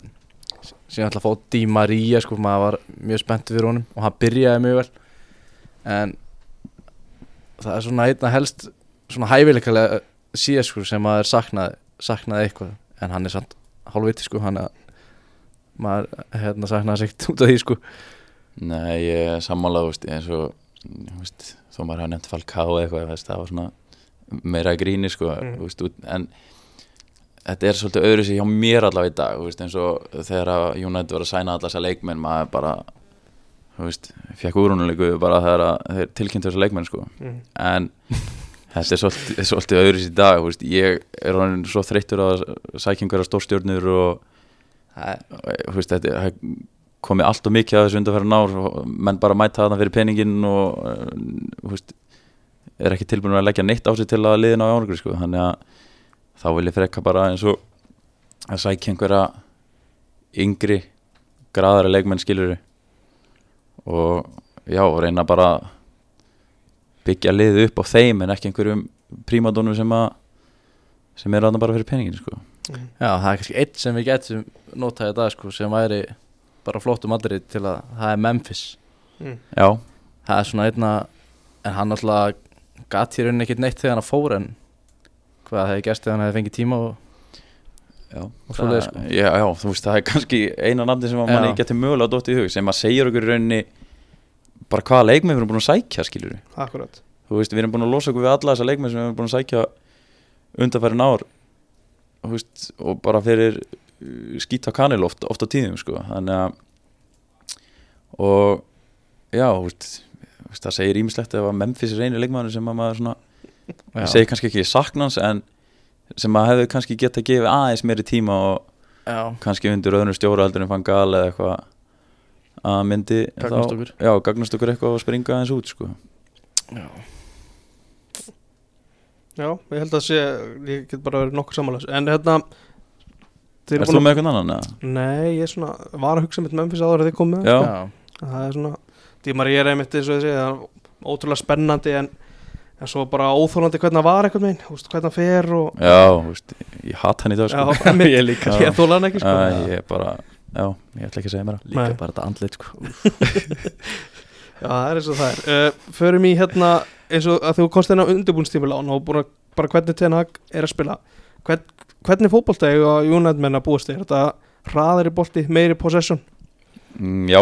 síðan ætla að fá Di Maria sko, maður var mjög spennt fyrir honum og hann byrjaði mjög vel. En það er svona einna helst svona hæfileikalega síðan sko sem maður saknaði, saknaði eitthvað. En hann er samt hálfviti sko hann að maður hérna saknaði sig út af því sko Nei, ég er sammála þú veist, eins og veist, þó maður hafa nefnt Falcao eða eitthvað, veist, það var svona meira gríni sko, Mm. veist, en þetta er svolítið öðru sér hjá mér allavega í dag, eins og þegar að United var að sæna allar þessar leikmenn maður bara, fekk úrunulegu bara þegar að þeir tilkynntu þessar leikmenn sko, Mm. en þetta er svolítið, svolítið öðru sér í dag, veist, ég er svo þreyttur að sækja einhverja stórstjórnur og það er, komið allt og mikið að þessu undarfæra ár og menn bara mæta þarna fyrir peningin og þú veist, er ekki tilbúin að leggja neitt á sig til að liðina á árangur sko. þannig að þá vil ég frekka bara eins og að sækja einhverja yngri graðari leikmenn skilur og já, reyna bara að byggja liðið upp á þeim en ekki einhverjum prímadónum sem að sem er þarna bara fyrir peningin sko. Já, það er kannski eitt sem við getum notað í dag sko sem væri bara flottum aldrei til að það er Memphis. Mm. já, það er svona einna en hann alltaf gat hér unni ekkert neitt þegar hann fór en hvað hefði gerst þegar hann hefði fengið tíma og Já, Og svoleiðis, sko. já, já, þú veist, það er kannski eina nafni sem að manni getur mögulega dótt í hug sem að segja okkur í rauninni bara hvaða leikmenn við erum búin að sækja, skilur við Akkurat. Þú veist, við erum búin að losa okkur við alla þessa leikmenn sem við erum búin að sækja undanfærin ár veist, og bara fyrir uh, skýta kanil oft, oft á tíðum sko. þannig að og já, veist, það segir ímislegt að Memphis er einu leikmann sem að maður svona ég segi kannski ekki saknans en sem að hefðu kannski geta gefið aðeins meiri tíma og já, kannski undir heldur en fann gal eða eitthvað að myndi Gagnast okkur. eitthvað og springa aðeins út sko. já. Já, ég held að sé, ég get bara verið nokkuð sammála þessu. En hérna eru þú búin með eitthvað annan? eða? Nei, ég er svona, var að hugsa mitt Memphis áður að þið komið Já. já. Það er svona, Dímar ég er einmitt eins og þessi, það er ótrúlega spennandi en, en svo bara óþólandi hvernig það var eitthvað meginn, hvernig það fer og Já, veist, ég hatt hann í dag sko. Já, ég líka ég þóla hann ekki sko Æ, ég er bara, já, ég ætla ekki að segja mér líka Nei. bara þetta andlit sko Já, það er eins og það er. Uh, Förum í hérna, eins og að þú komst hérna undirbúnstímulán og búin að bara hvernig Ten Hag er að spila. Hvern, hvernig fótbolta ég og United menn að búast? Er þetta hraðari bolti, meiri possession? mm, Já,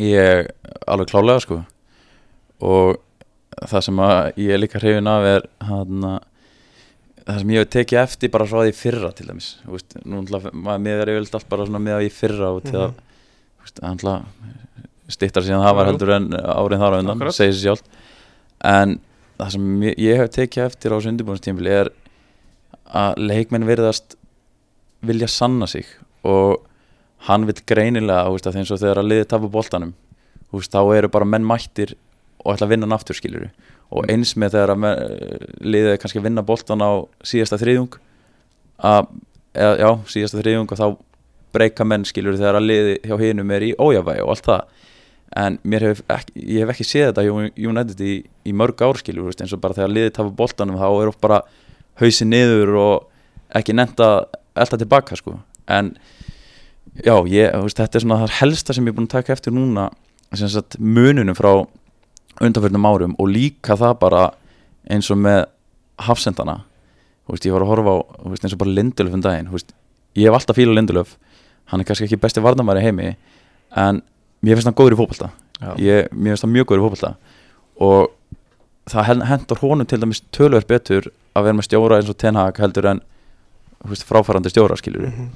ég alveg klálega sko. Og það sem að ég er líka hrifin af er hann það sem ég hef tekið eftir bara frá því í fyrra til dæmis, þú veist, nú ætla maður miðar yfirleitt allt bara svona miða í fyrra og til að þú veist, hann ætla stittar síðan það var heldur en árin þar á undan, Akkurat. segir sér sjálft. En það sem ég, ég hef tekið eftir á þessu undirbúinstímfili er að leikmenn virðast vilja sanna sig og hann vil greinilega veist, eins og þegar að liði þú veist, þá eru bara menn mættir og ætla að vinna hann aftur skilur og eins með þegar að me- liðið er kannski vinna boltan á síðasta þriðjung að, eða, já, síðasta þriðjung og þá breyka menn skilur þegar að liði hjá hinum er í ójafægi og allt það en hef ekki, ég hef ekki séð þetta hjá United í, í mörg ár skilur þú veist, eins og bara þegar liðið tafa boltanum þá er oft bara hausin niður og ekki nefnt að elda tilbaka sko. En já, ég, veist, þetta er svona það helsta sem ég er búin að taka eftir núna sagt mununum frá undanförnum árum og líka það bara eins og með hafsendana. Veist, ég var að horfa á veist, eins og bara Lindelöf um daginn ég hef alltaf fílað Lindelöf hann er kannski ekki besti varnamæri heimi en mér finnst hann góður í ég, mér finnst hann mjög góður í fótbolta. Og það hen- hendur honum til dæmis tölver betur að vera með stjóra eins og Ten Hag heldur en veist, fráfærandi stjóra skilur Mhm.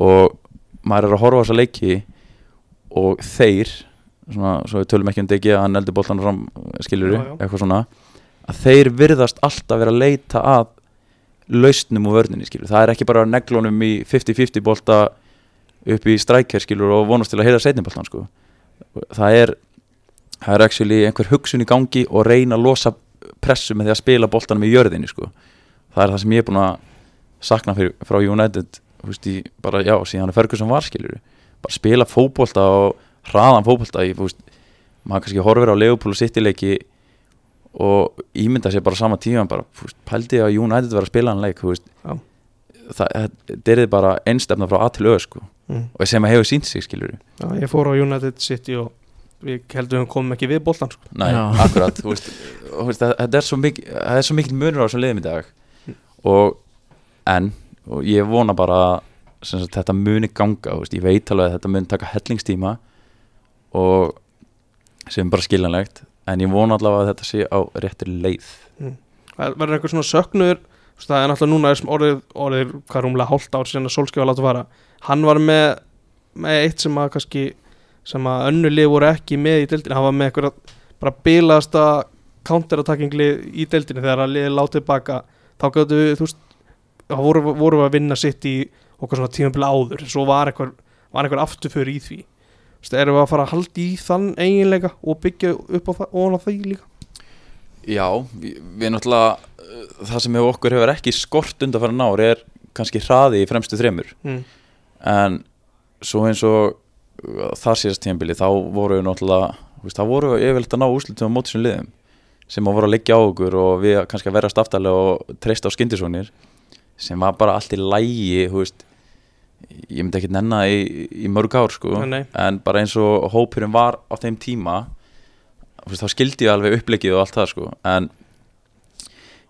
og maður er að horfa á þessa leiki og þeir svona, svo við tölum ekki um DG að hann eldur boltan fram já. eitthvað svona að þeir virðast alltaf vera að leita að lausnum og vörninni skilur það er ekki bara neglunum í 50-50 bolta upp í strækjar skilur og vonast til að heyra setniboltan sko það er það er actually einhver hugsun í gangi og reyna að losa pressu með því að spila boltanum í jörðinni sko. Það er það sem ég er búin að sakna fyrir, frá United veist, í, bara já, síðan að Ferguson var skilur bara spila fótbolta og hraðan veist, maður kannski horfir á Leopold og City leiki og ímynda sér bara sama tíma bara, veist, pældi að United var að spila hann leik Já. það, það er bara einstefna frá A til Ö sko Mm. og sem að hefur sínt sig skilur Já, ég fór á United City og við heldum við komum ekki við boltan sko. Nei, Já. akkurat veist, þú veist, það, er svo mikil það er svo mikil munur á þessum liðum í dag. Og en og ég vona bara að þetta muni ganga, þú veist, ég veit alveg að þetta muni taka hellingstíma og sem bara skiljanlegt en ég vona allavega að þetta sé á réttir leið. Það verður einhver svona veist, það er náttúrulega núna er orðið, orðið hvað rúmlega hálft ár síðan að Solskjafa láta fara hann var með, með eitt sem að kannski sem að önnu lið voru ekki með í deildinu, hann var með eitthvað bara bilaðasta counterattacking lið í deildinu þegar að liðið látið tilbaka þá gætu við, þú veist þá voru, voru við að vinna sitt í okkar svona tímabili áður, svo var eitthvað var eitthvað afturför í því. Þú veist, erum við að fara að halda í þann eiginleika og byggja upp á það, ofan á því líka? Já, við, við náttúrulega uh, það sem hefur okkur hefur ekki skort undan fyrir nár er kannski hraði í fremstu þremur. Mm. En svo eins og uh, þar síðast tíðanbili þá voru við náttúrulega þá voru við yfirleitt að ná úrslutum á móti sem liðum sem að voru að leggja á okkur og við kannski að vera staftalega og treysta á skyndisónir sem var bara allt í lægi veist ég myndi ekki nenna í, í mörg ár sko. Nei, en bara eins og hópurinn var á þeim tíma veist, þá skildi ég alveg upplegið og allt það sko. En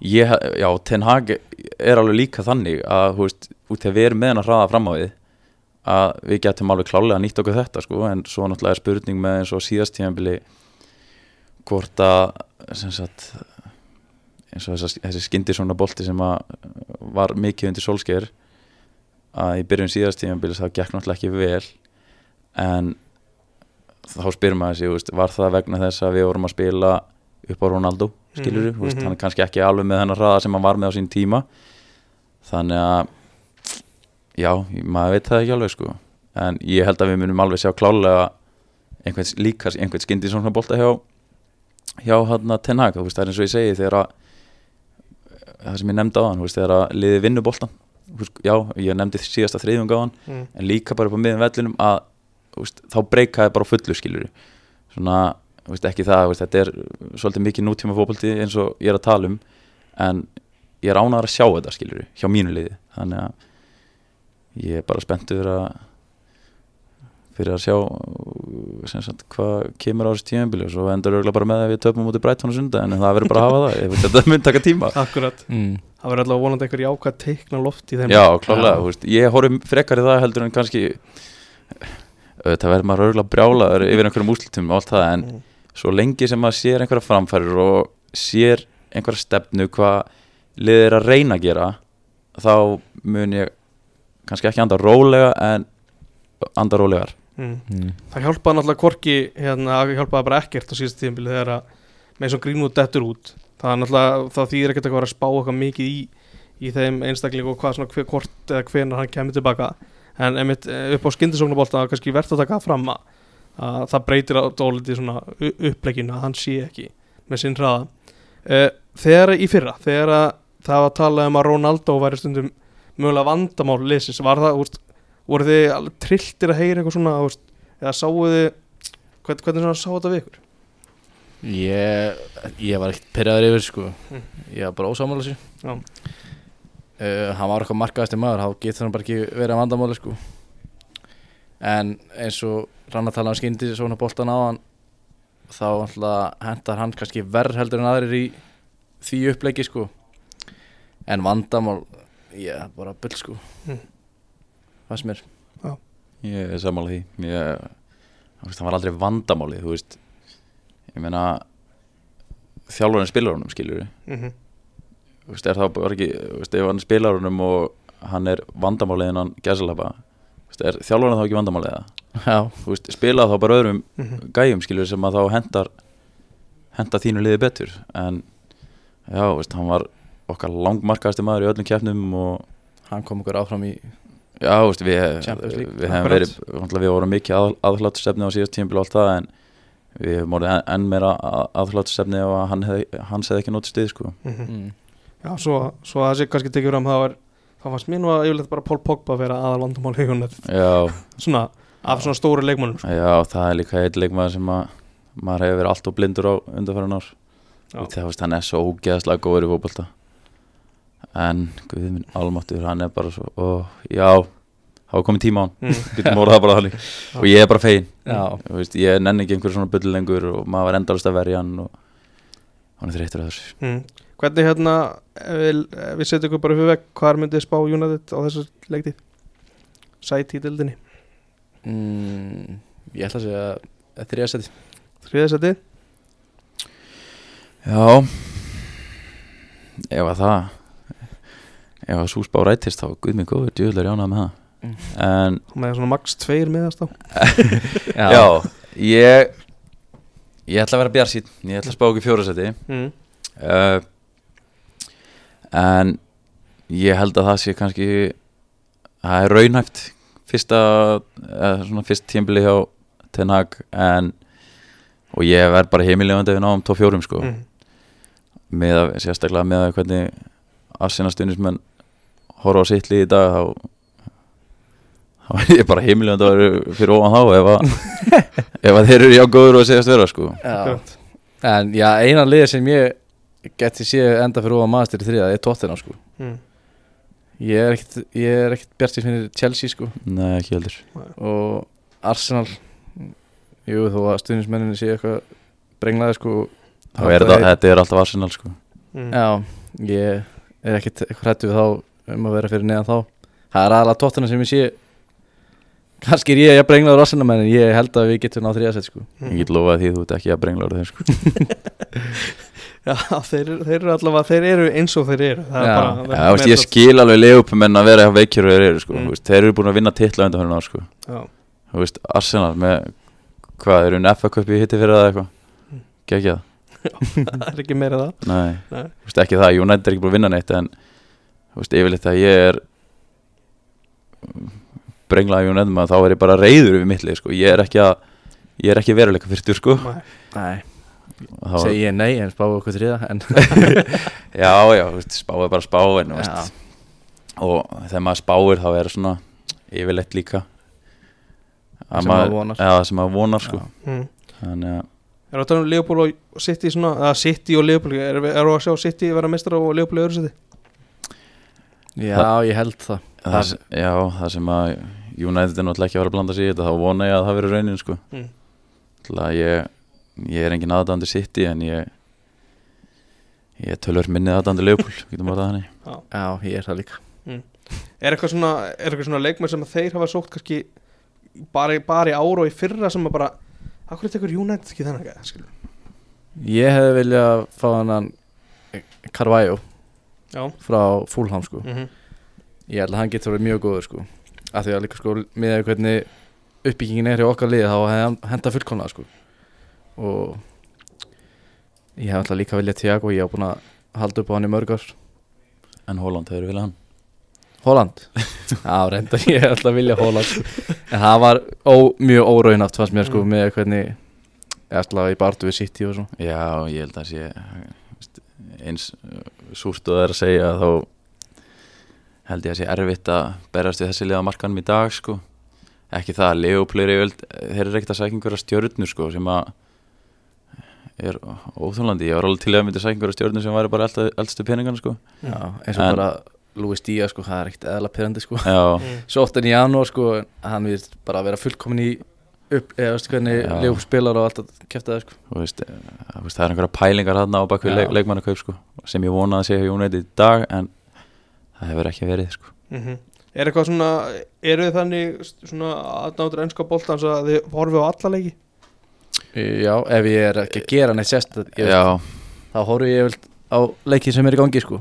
ég, já, Ten Hag er alveg líka þannig að veist, út í að erum með hann að hraða fram á við að við getum alveg klálega nýtt okkur þetta sko, en svo náttúrulega er spurning með eins og síðast tíðanbili hvort að sagt eins og þessa, þessi skyndi svona bolti sem var mikið undir sólskeir að í byrjun síðast tíðanbili það gekk náttúrulega ekki vel en þá spyrir maður veist, var það vegna þess að við vorum að spila upp á Ronaldo skilur Mhm, við, mhm. hann er kannski ekki alveg með hennar hraða sem hann var með á sín tíma þannig að já, maður veit það ekki alveg sko. En ég held að við munum alveg sjá klálega einhvern líka, einhvern skyndi svona bolta hjá hjá hann að Ten Hag, þú veist, það er eins og ég segi þegar að það sem ég nefndi á hann, þú veist, þegar að liði vinnu veist, já, ég nefndi síðasta þriðjung á hann Mm. en líka bara upp á miðum vellinum að þú veist, þá breykaði bara fullu skilur svona, þú veist, ekki það veist, þetta er svolítið mikið nútíma fótbolti eins og ég er að tala um en ég er ánægður að sjá þetta skilur hjá mínu liði, þannig að ég er bara spenntur að fyrir að sjá sem sagt, hvað kemur á þessu tímabili og svo endur örgulega bara með að við töpum út í Brighton og sunda en það verður bara að hafa það, ég veit þetta mun taka tíma Akkurat, mm. það verður alltaf vonandi einhver jákvæð teikna loft í þeim Já, klálega, þú veist, ég horfum frekar í það heldur en kannski það verður maður örgulega brjálaður yfir einhverjum úslitum og allt það en Mm. svo lengi sem maður sér einhverja framfærir og sér einhverja stefnu hvað liðið er að reyna að gera þá mun ég kannski ekki anda rólega en anda rólegar mm. Mm. Það hjálpaði náttúrulega korki hérna, það hjálpaði bara ekkert á síðast tíðanbili þegar að með og grínút dettur út það er náttúrulega, það þýðir ekkert að vera að spá eitthvað mikið í, í þeim einstakling og hvað svona hver, hvort eða hvenar hann kemur tilbaka en einmitt eh, upp á skyndisóknabólta kannski verðt að taka það fram að að það breytir á dóliti svona uppleginu að hann sé ekki með sinn hraða uh, þegar í fyrra, þegar að það var að tala um að Ronaldo væri stundum mögulega vandamál lesis, var það úrst, voru þið trilltir að heyra eitthvað svona úrst, eða sáu þið hvern, hvernig svona sá þetta við ykkur? Ég, ég var ekkert pyrraður yfir sko. Mm. Ég var bara ósámála sér uh, Hann var eitthvað markaðasti maður Þá getur hann bara ekki verið að vandamáli sko. En eins og rann að tala um skyndi svona boltan á hann Þá hendar hann kannski verð heldur en aðrir í því uppleiki sko. En vandamál Ég er bara bull sko. Mm. Hvað sem er Ég er sammála því. Ég, Það var aldrei vandamáli Þú veist. Ég meina Þjálfarinn spilar honum skilur mm -hmm. Þú veist, er það bara ekki Þú veist, ef hann spilar honum og hann er vandamálið en hann gæsalapa er þjálfarinn þá ekki vandamálið eða? Já, Þú veist, spila þá bara öðrum Mhm. gæjum skilur sem að þá hendar henda þínu liði betur. En já, þú veist, hann var okkar langmarkaðasti maður í öllum keppnum og hann kom okkur áfram í Já, þú veist, við, við hefum verið, við vorum mikið að, aðhláttstefni á síðast tímpil og allt það en við hefum orðið enn, enn meira aðhláttstefni og að hann hef, hans hefði ekki nótið stið sko. Mhm. mm. Já, svo, svo að það sé kannski tekið fram þá er þá fannst mér nú að yfirleitt bara Pól Pogba vera aðal vandamál í United Já, svona, af svona stóru leikmannum sko. já, það er líka eitt leikmaður sem að maður hefur verið allt og blindur á undanfæran ár og það er svo ógeðslega góður í fótbolta en, guð minn, almáttur hann er bara svo, ó, já það var komið tíma á hann, mm. getum orðað það bara þannig. Og ég er bara fegin veist, ég nenni ekki einhverju svona bullu lengur og maður var endalist að verja hann og hann er þreyttur að þessu. Mm. Hvernig hérna ef við, ef við setjum ykkur bara fyrir veg hvað myndið spá United á þessu leiktið sæti í dildinni mm, ég ætla að segja þriðasæti þriðasæti Já. Ef að það ef að svo spá rætist þá guð mig góður, djöðlar jánað með það. Mm. en með svona max tveir miðast á já, ég ég ætla að vera bjarsýn ég ætla að spá ekki fjórasæti. Mm. uh, en ég held að það sé kannski það er raunhæft fyrsta eða svona fyrst tímbili hjá Ten Hag en og ég verð bara heimilegandi við náum tóf fjórum sko. Mm. með að, sérstaklega með að hvernig Arsena stundismenn horfa á sitt lið í dag þá þá er ég bara heimilegandi að vera fyrir ofan þá ef að, ef að þeir eru já góður og segjast vera sko. Já. En já, eina liði sem ég geti séð enda fyrir ofan maður í þriða er Tottenham sko. Mm. Ég er ekkert, ég er ekkert bjart í finnir Chelsea sko. Nei, ekki heldur. Og Arsenal Jú, þó að stuðnismenninni séu eitthvað brenglaði sko þá er þetta, þetta er alltaf Arsenal sko. Mm. Já, ég er ekkert hrættu við þá um að vera fyrir neðan þá Það er aðalega Tottenham sem ég sé Kannski er ég að brenglaður Arsenal menn en ég held að við getum náð þriðasett sko Mm. ég get lofað því þú ert ekki að brengla orðið sko. Já, þeir, þeir eru allavega þeir eru eins og þeir eru það er Já. bara Já, veist, ég skil alveg leigupumenn að vera veikjur og þeir eru sko. Mm. þeir eru búin að vinna titla undan ná sko. Já, Þú veist, Arsenal með hvað, eru unni FA-köp í hitti fyrir það eitthvað Mm. Gekja það er ekki meira það Nei, Nei. Þú veist, ekki það, United er ekki búin að vinna neitt en þú veist, yfirleitt að ég er brenglaði United maður þá er ég bara reyður við mittlið sko. ég er ekki að ég er ekki veruleika fyrstur sko. Nei. Nei, Þá- segi ég nei en spáðu okkur þriða en Já, já, þú veist, spá er bara spá en, þú veist, og þegar maður spáir þá er svona yfirleitt líka að Sem maður vonar. Já, sem maður vonar sko. mm. Þannig að Er það um Leopold og City svona, eða City og Leopold er, er að sjá City vera mestra og Leopold í öðru seti? Já, ég held það. það, Það- sem- Já, það sem að United er náttúrulega ekki að fara að blanda sig í þetta þá vona ég að það verður raunin sko. Mm. Að ég, ég er engin aðdæðandi City en ég ég tölur minnið aðdæðandi Leopold getum bara þannig. Já, ég er það líka. Er eitthvað svona, er eitthvað svona leikmenn sem að þeir hafa sótt kannski bara, í- bara í ára og í fyrra sem að bara Akkur er tekur United ekki þennan ekki, skilur Ég hefði viljað fá hann Carvalho Já. frá Fulham sko. Mm Ég held að hann getur verið mjög góður sko. Af því að líka sko með að hvernig uppbyggingin er hjá okkar liði þá hefði hann henda fullkomlega sko. Og ég hef alltaf líka viljað Tiago ég hef búin að halda upp á hann í mörg ár. En Holland hefur viljað hann? Holland? Já, reyndar ég er alltaf að vilja Holland sko. En það var ó, mjög óraunhaft fannst mér sko Mm. með hvernig ætla í bartu við City og svo. Já, ég held að sé veist, eins uh, súrt og það er að segja þá held ég að sé erfitt að berast við þessi liða markanum í dag sko. Ekki það, Leoplur þeir eru ekkert að sækja einhverja stjörnur sko sem að er óþólandi, ég var alveg til að myndi sækja einhverja stjörnur sem væri bara eldstu peningan sko. Já, eins og En- bara Luis Díaz sko, það er ekkert eðla pyrrandi sko. Já. Svo oft en í janúar sko, hann við bara að vera fullkomin í upp, eða veistu hvernig. Leopold spilar og allt að kæfta það sko þú veist, eh, veist það er einhverja pælingar hann á bakvið leik, leikmannakaup sko sem ég vonaði að sé hjá United í dag en það hefur ekki verið sko Mhm. Er eitthvað svona, eru þið þannig svona aðnáttur ennska boltans að þið horfið á alla leiki? Já, ef ég er ekki að gera neitt sérst ég, Já, þá horfi ég vel á leikið sem er í gangi sko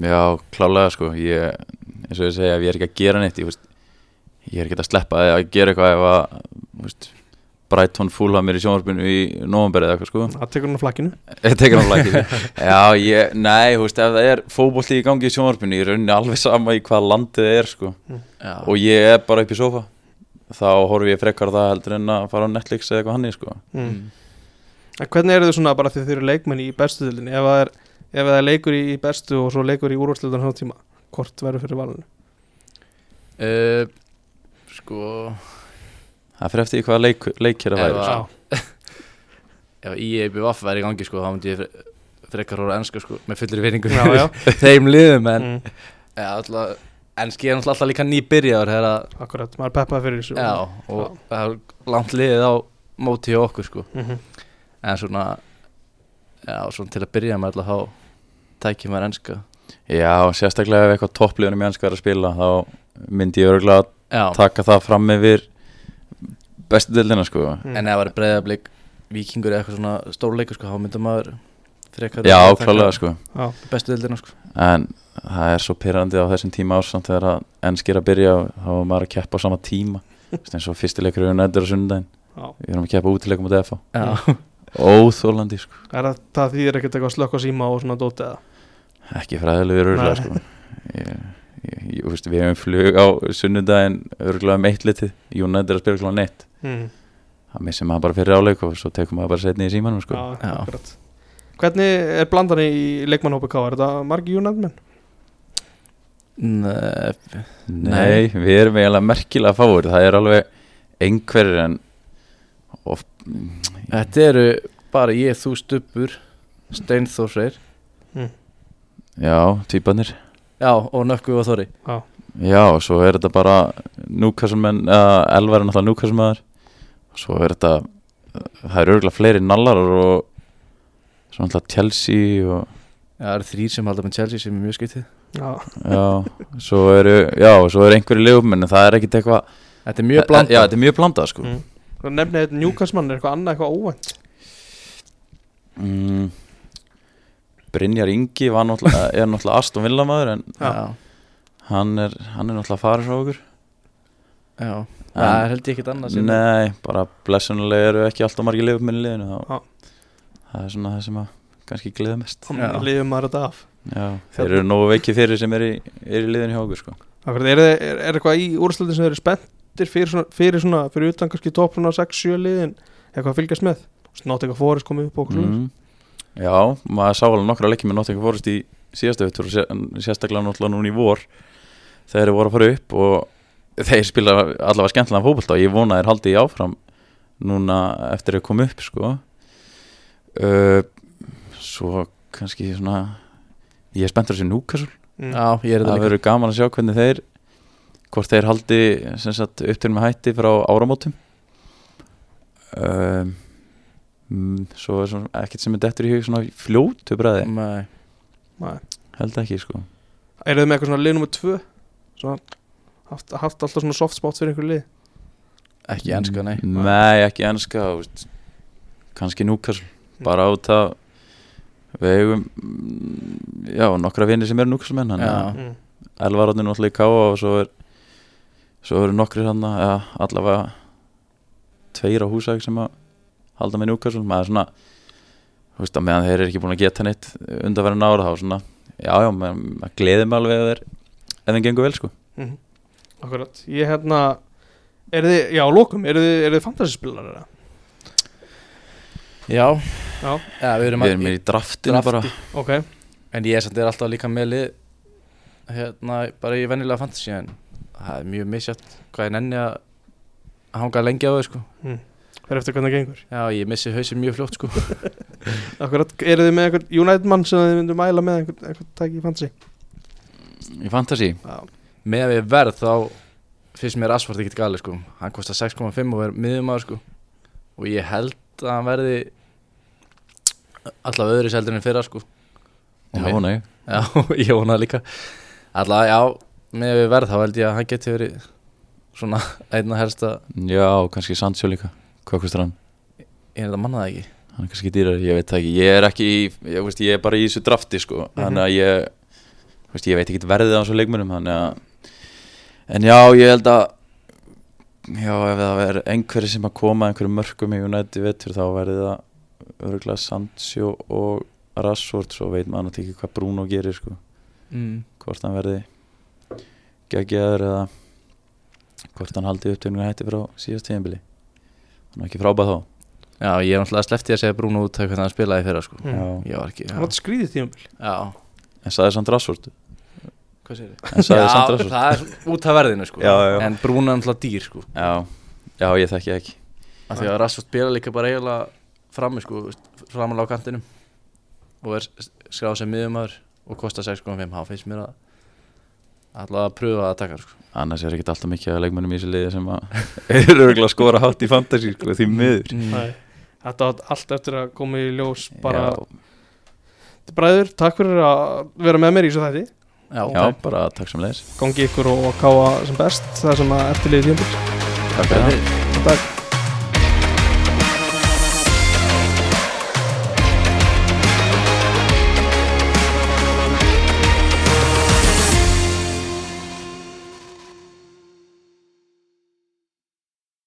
Já, klálega sko ég, eins og ég segja, ef ég er ekki að gera neitt ég, veist, ég er ekki að sleppa að gera eitthvað ef að Brighton fúla mér í sjónvarpinu í november eða eitthvað sko. Það tekur hann á flakkinu. Ég tekur hann flækið Já, ég, nei, þú veist, ef það er fótbolti í gangi í sjónvarpinu ég er rauninni alveg sama í hvað landið það er sko. Já, og ég er bara upp í sofa þá horfi ég frekar á það heldur en að fara á Netflix eða eitthvað hann sko. Mm. mm. En hvernig eru þið svona bara því þið eru leikmenn í bestu dildinni ef það er, ef það er leikur í bestu og svo leikur í úrvarslutan Sko Það fyrir eftir hvaða leik, leikir Ef væri að- sko. Ef IEBVF væri í gangi sko, þá myndi ég fre- frekar hóra enska sko, með fullir vinningu Já, já. þeim liðum en mm. ja, alltaf, enski er alltaf líka að Akkurat, maður peppaði fyrir þessu Já, og það er langt liðið á móti hjá okkur sko mm En svona Já, svona til að byrja með alltaf þá tækjum maður enska Já, sérstaklega ef eitthvað toppliðunum í ennska er að spila þá myndi ég örgulega Já, taka það fram yfir bestu dildina sko. Mm. en ef það var breyðablík vikingur eða eitthvað svona stórleikur sko, þá myndum maður frekar Já, að klálega sko. Já, bestu deildina sko. En það er svo pyrrandi á þessum tíma ársamt þegar að ennski er að byrja og þá er maður að keppa á sama tíma. Eins og fyrstileikur er nættur á sundaginn já. við erum að keppa útileikum á Já, óþólandi sko. Er það, það þýðir ekkert eitthvað slökk á síma og svona dótið eða? ekki fræðilegur Nei. sko. Ég, ég, veist, við hefum flug á sunnudaginn örgulega um eitt litið. United er að spila klokkan eitt. Mm. það missir maður bara fyrir áleik og svo tekum maður bara setni í símanum sko. Já, Já. Hvernig er blandan í leikmannhópi K? Er þetta margi United-menn? Nei, Nei, við erum eiginlega merkilega fáur Það er alveg einhverjir en of, Þetta eru bara ég, þú stubbur Steinþór Freyr. Já, týpanir Já, og Nökku og Þóri. Já, Já, og svo er þetta bara núkassumenn, eða Elvar er náttúrulega núkassumaður Svo er þetta Það eru örgulega fleiri nallar og svo náttúrulega Chelsea og Já, það eru þrýr sem halda með Chelsea sem er mjög skiptið já, Já, svo eru Já, svo eru einhverju leifum en það er ekkit eitthvað Þetta er mjög blandað. Já, þetta er mjög blandað sko. Mm. Nefnið þetta Newcastle-mann er eitthvað annað eitthvað óvænt? Mm. Brynjar Ingi var náttúrulega, er náttúrulega Aston Villa maður en hann er, hann er náttúrulega farin frá okkur. Já. Það er held ég ekkert annað sem Nei, bara blessunulega eru ekki alltaf margir leifum minni liðinu það er svona það sem að kannski gleða mest. Já. Lífum maður þetta af? Já, þeir eru nógu veikið fyrir sem er í, er í liðinu hjá okkur sko. Akkurat, er, er, er eitthvað í úrslutin sem þeir eru spenntir fyrir svona, fyrir, svona, fyrir utan kannski svona 6-7 liðin eitthvað að fylgjast með? Snátt eitthvað fórist komið upp okkur mm. Já, maður sá alveg nokkra leikið með Nottingham Forest í síðasta vittur og sérstaklega náttúrulega núna í vor þeir voru að fara upp og þeir spila allavega skemmtilega fótbolta og ég vona að þeir haldi í áfram núna eftir að koma upp sko. Uh, Svo kannski svona ég er spenntur að sé Newcastle. Mm. Já, ég er þetta það líka. verður gaman að sjá hvernig þeir hvort þeir haldi sem sagt, upptil með hætti frá áramótum. Um, mm, svo er svona ekkert sem er dettur í hug svona fljótu bræði Nei, Nei. held ekki sko. Eru þið með eitthvað svona lið nummer 2 svona, haft, haft alltaf svona soft spot fyrir einhver lið ekki enska, nei. Nei ekki veist. kannski Newcastle. Bara át að við eigum mm, já nokkra vinni sem eru Newcastle menn mm. Elvar átni náttúrulega í Káa og svo er svo eru nokkri hann ja, allavega tveir á húsæk sem að halda með Newcastle maður er svona þú veist að meðan þeir eru ekki búin að geta neitt undanverðin ára þá svona já já, maður, maður gleði mig alveg að þeir ef þeim gengur vel sko. Mhm. Akkurat, ég hérna Er þið, já, lókum, eru þið, er þið fantasyspilar eða? Já, Já, já við erum, Við erum í draftinu Drafti. bara ok. En ég er samt er alltaf líka með lið Hérna, bara í venjulega fantasy En það er mjög misjátt Hvað ég nenni að hanga lengi á þau sko Fyrir eftir hvernig það gengur. Já, ég missi hausinn mjög fljótt sko. Akkurat, eru þið með einhvern United mann sem þið myndu mæla með einhvern, einhvern tæki í fantasy? Í fantasy? Já, Með að við verð þá finnst mér Asford ekkert gali sko. Hann kostar 6,5 og er miðumaður sko. Og ég held að hann verði Alltaf öðru seldur en fyrra sko. Já, Og nei Já, ég vona það líka. Alltaf, já, með að við verð þá held ég að hann geti verið Svona einna helsta Já, kannski Sancho líka Hvað kostar hann? Ég er þetta manna það ekki? Hann er kannski dýrar, ég veit það ekki. Ég er ekki ég, veist, ég er bara í þessu drafti sko. Þannig að ég veist, Ég veit ekki verðið á þessu að En já, ég held að Já, ef það er einhverju sem að koma einhverju mörgum í United vettur þá verði það örgulega Sancho og Rashford svo veit maður náttúrulega ekki hvað Bruno gerir sko. Mm. hvort hann verði geggjaður eða hvort hann haldi upptöknu hætti frá síðast tíðanbili hann var ekki frábæð þá. Já, ég er náttúrulega sleppti að segja Bruno út hvernig hann spilaði í fyrra sko. Já. Ég var skrýðið Já, en saði samt Rashford. Hvað segir þið? en saði samt Rashford. það er út af verðinu sko. Já, já. En Bruno er náttúrulega dýr sko. Já, já, ég þekki ekki. Af Því að Rashford spila líka bara eiginlega frammi sko Framan á kantinum Og er skráð sem miðumæður Og kostar 6,5 Há finnst mér að Alltaf að pröfa að taka sko. Annars er ekki alltaf mikið að leikmennum í þessu liði sem að eru örgulega að skora hátt í fantasy sko, því miður. Nei, Þetta var allt eftir að koma í ljós bara Bræður, takk fyrir að vera með mér í þessu þætti. Já, já, bara takk sem leis Gangi ykkur og káa sem best Það sem að eftirliði tímabil takk fyrir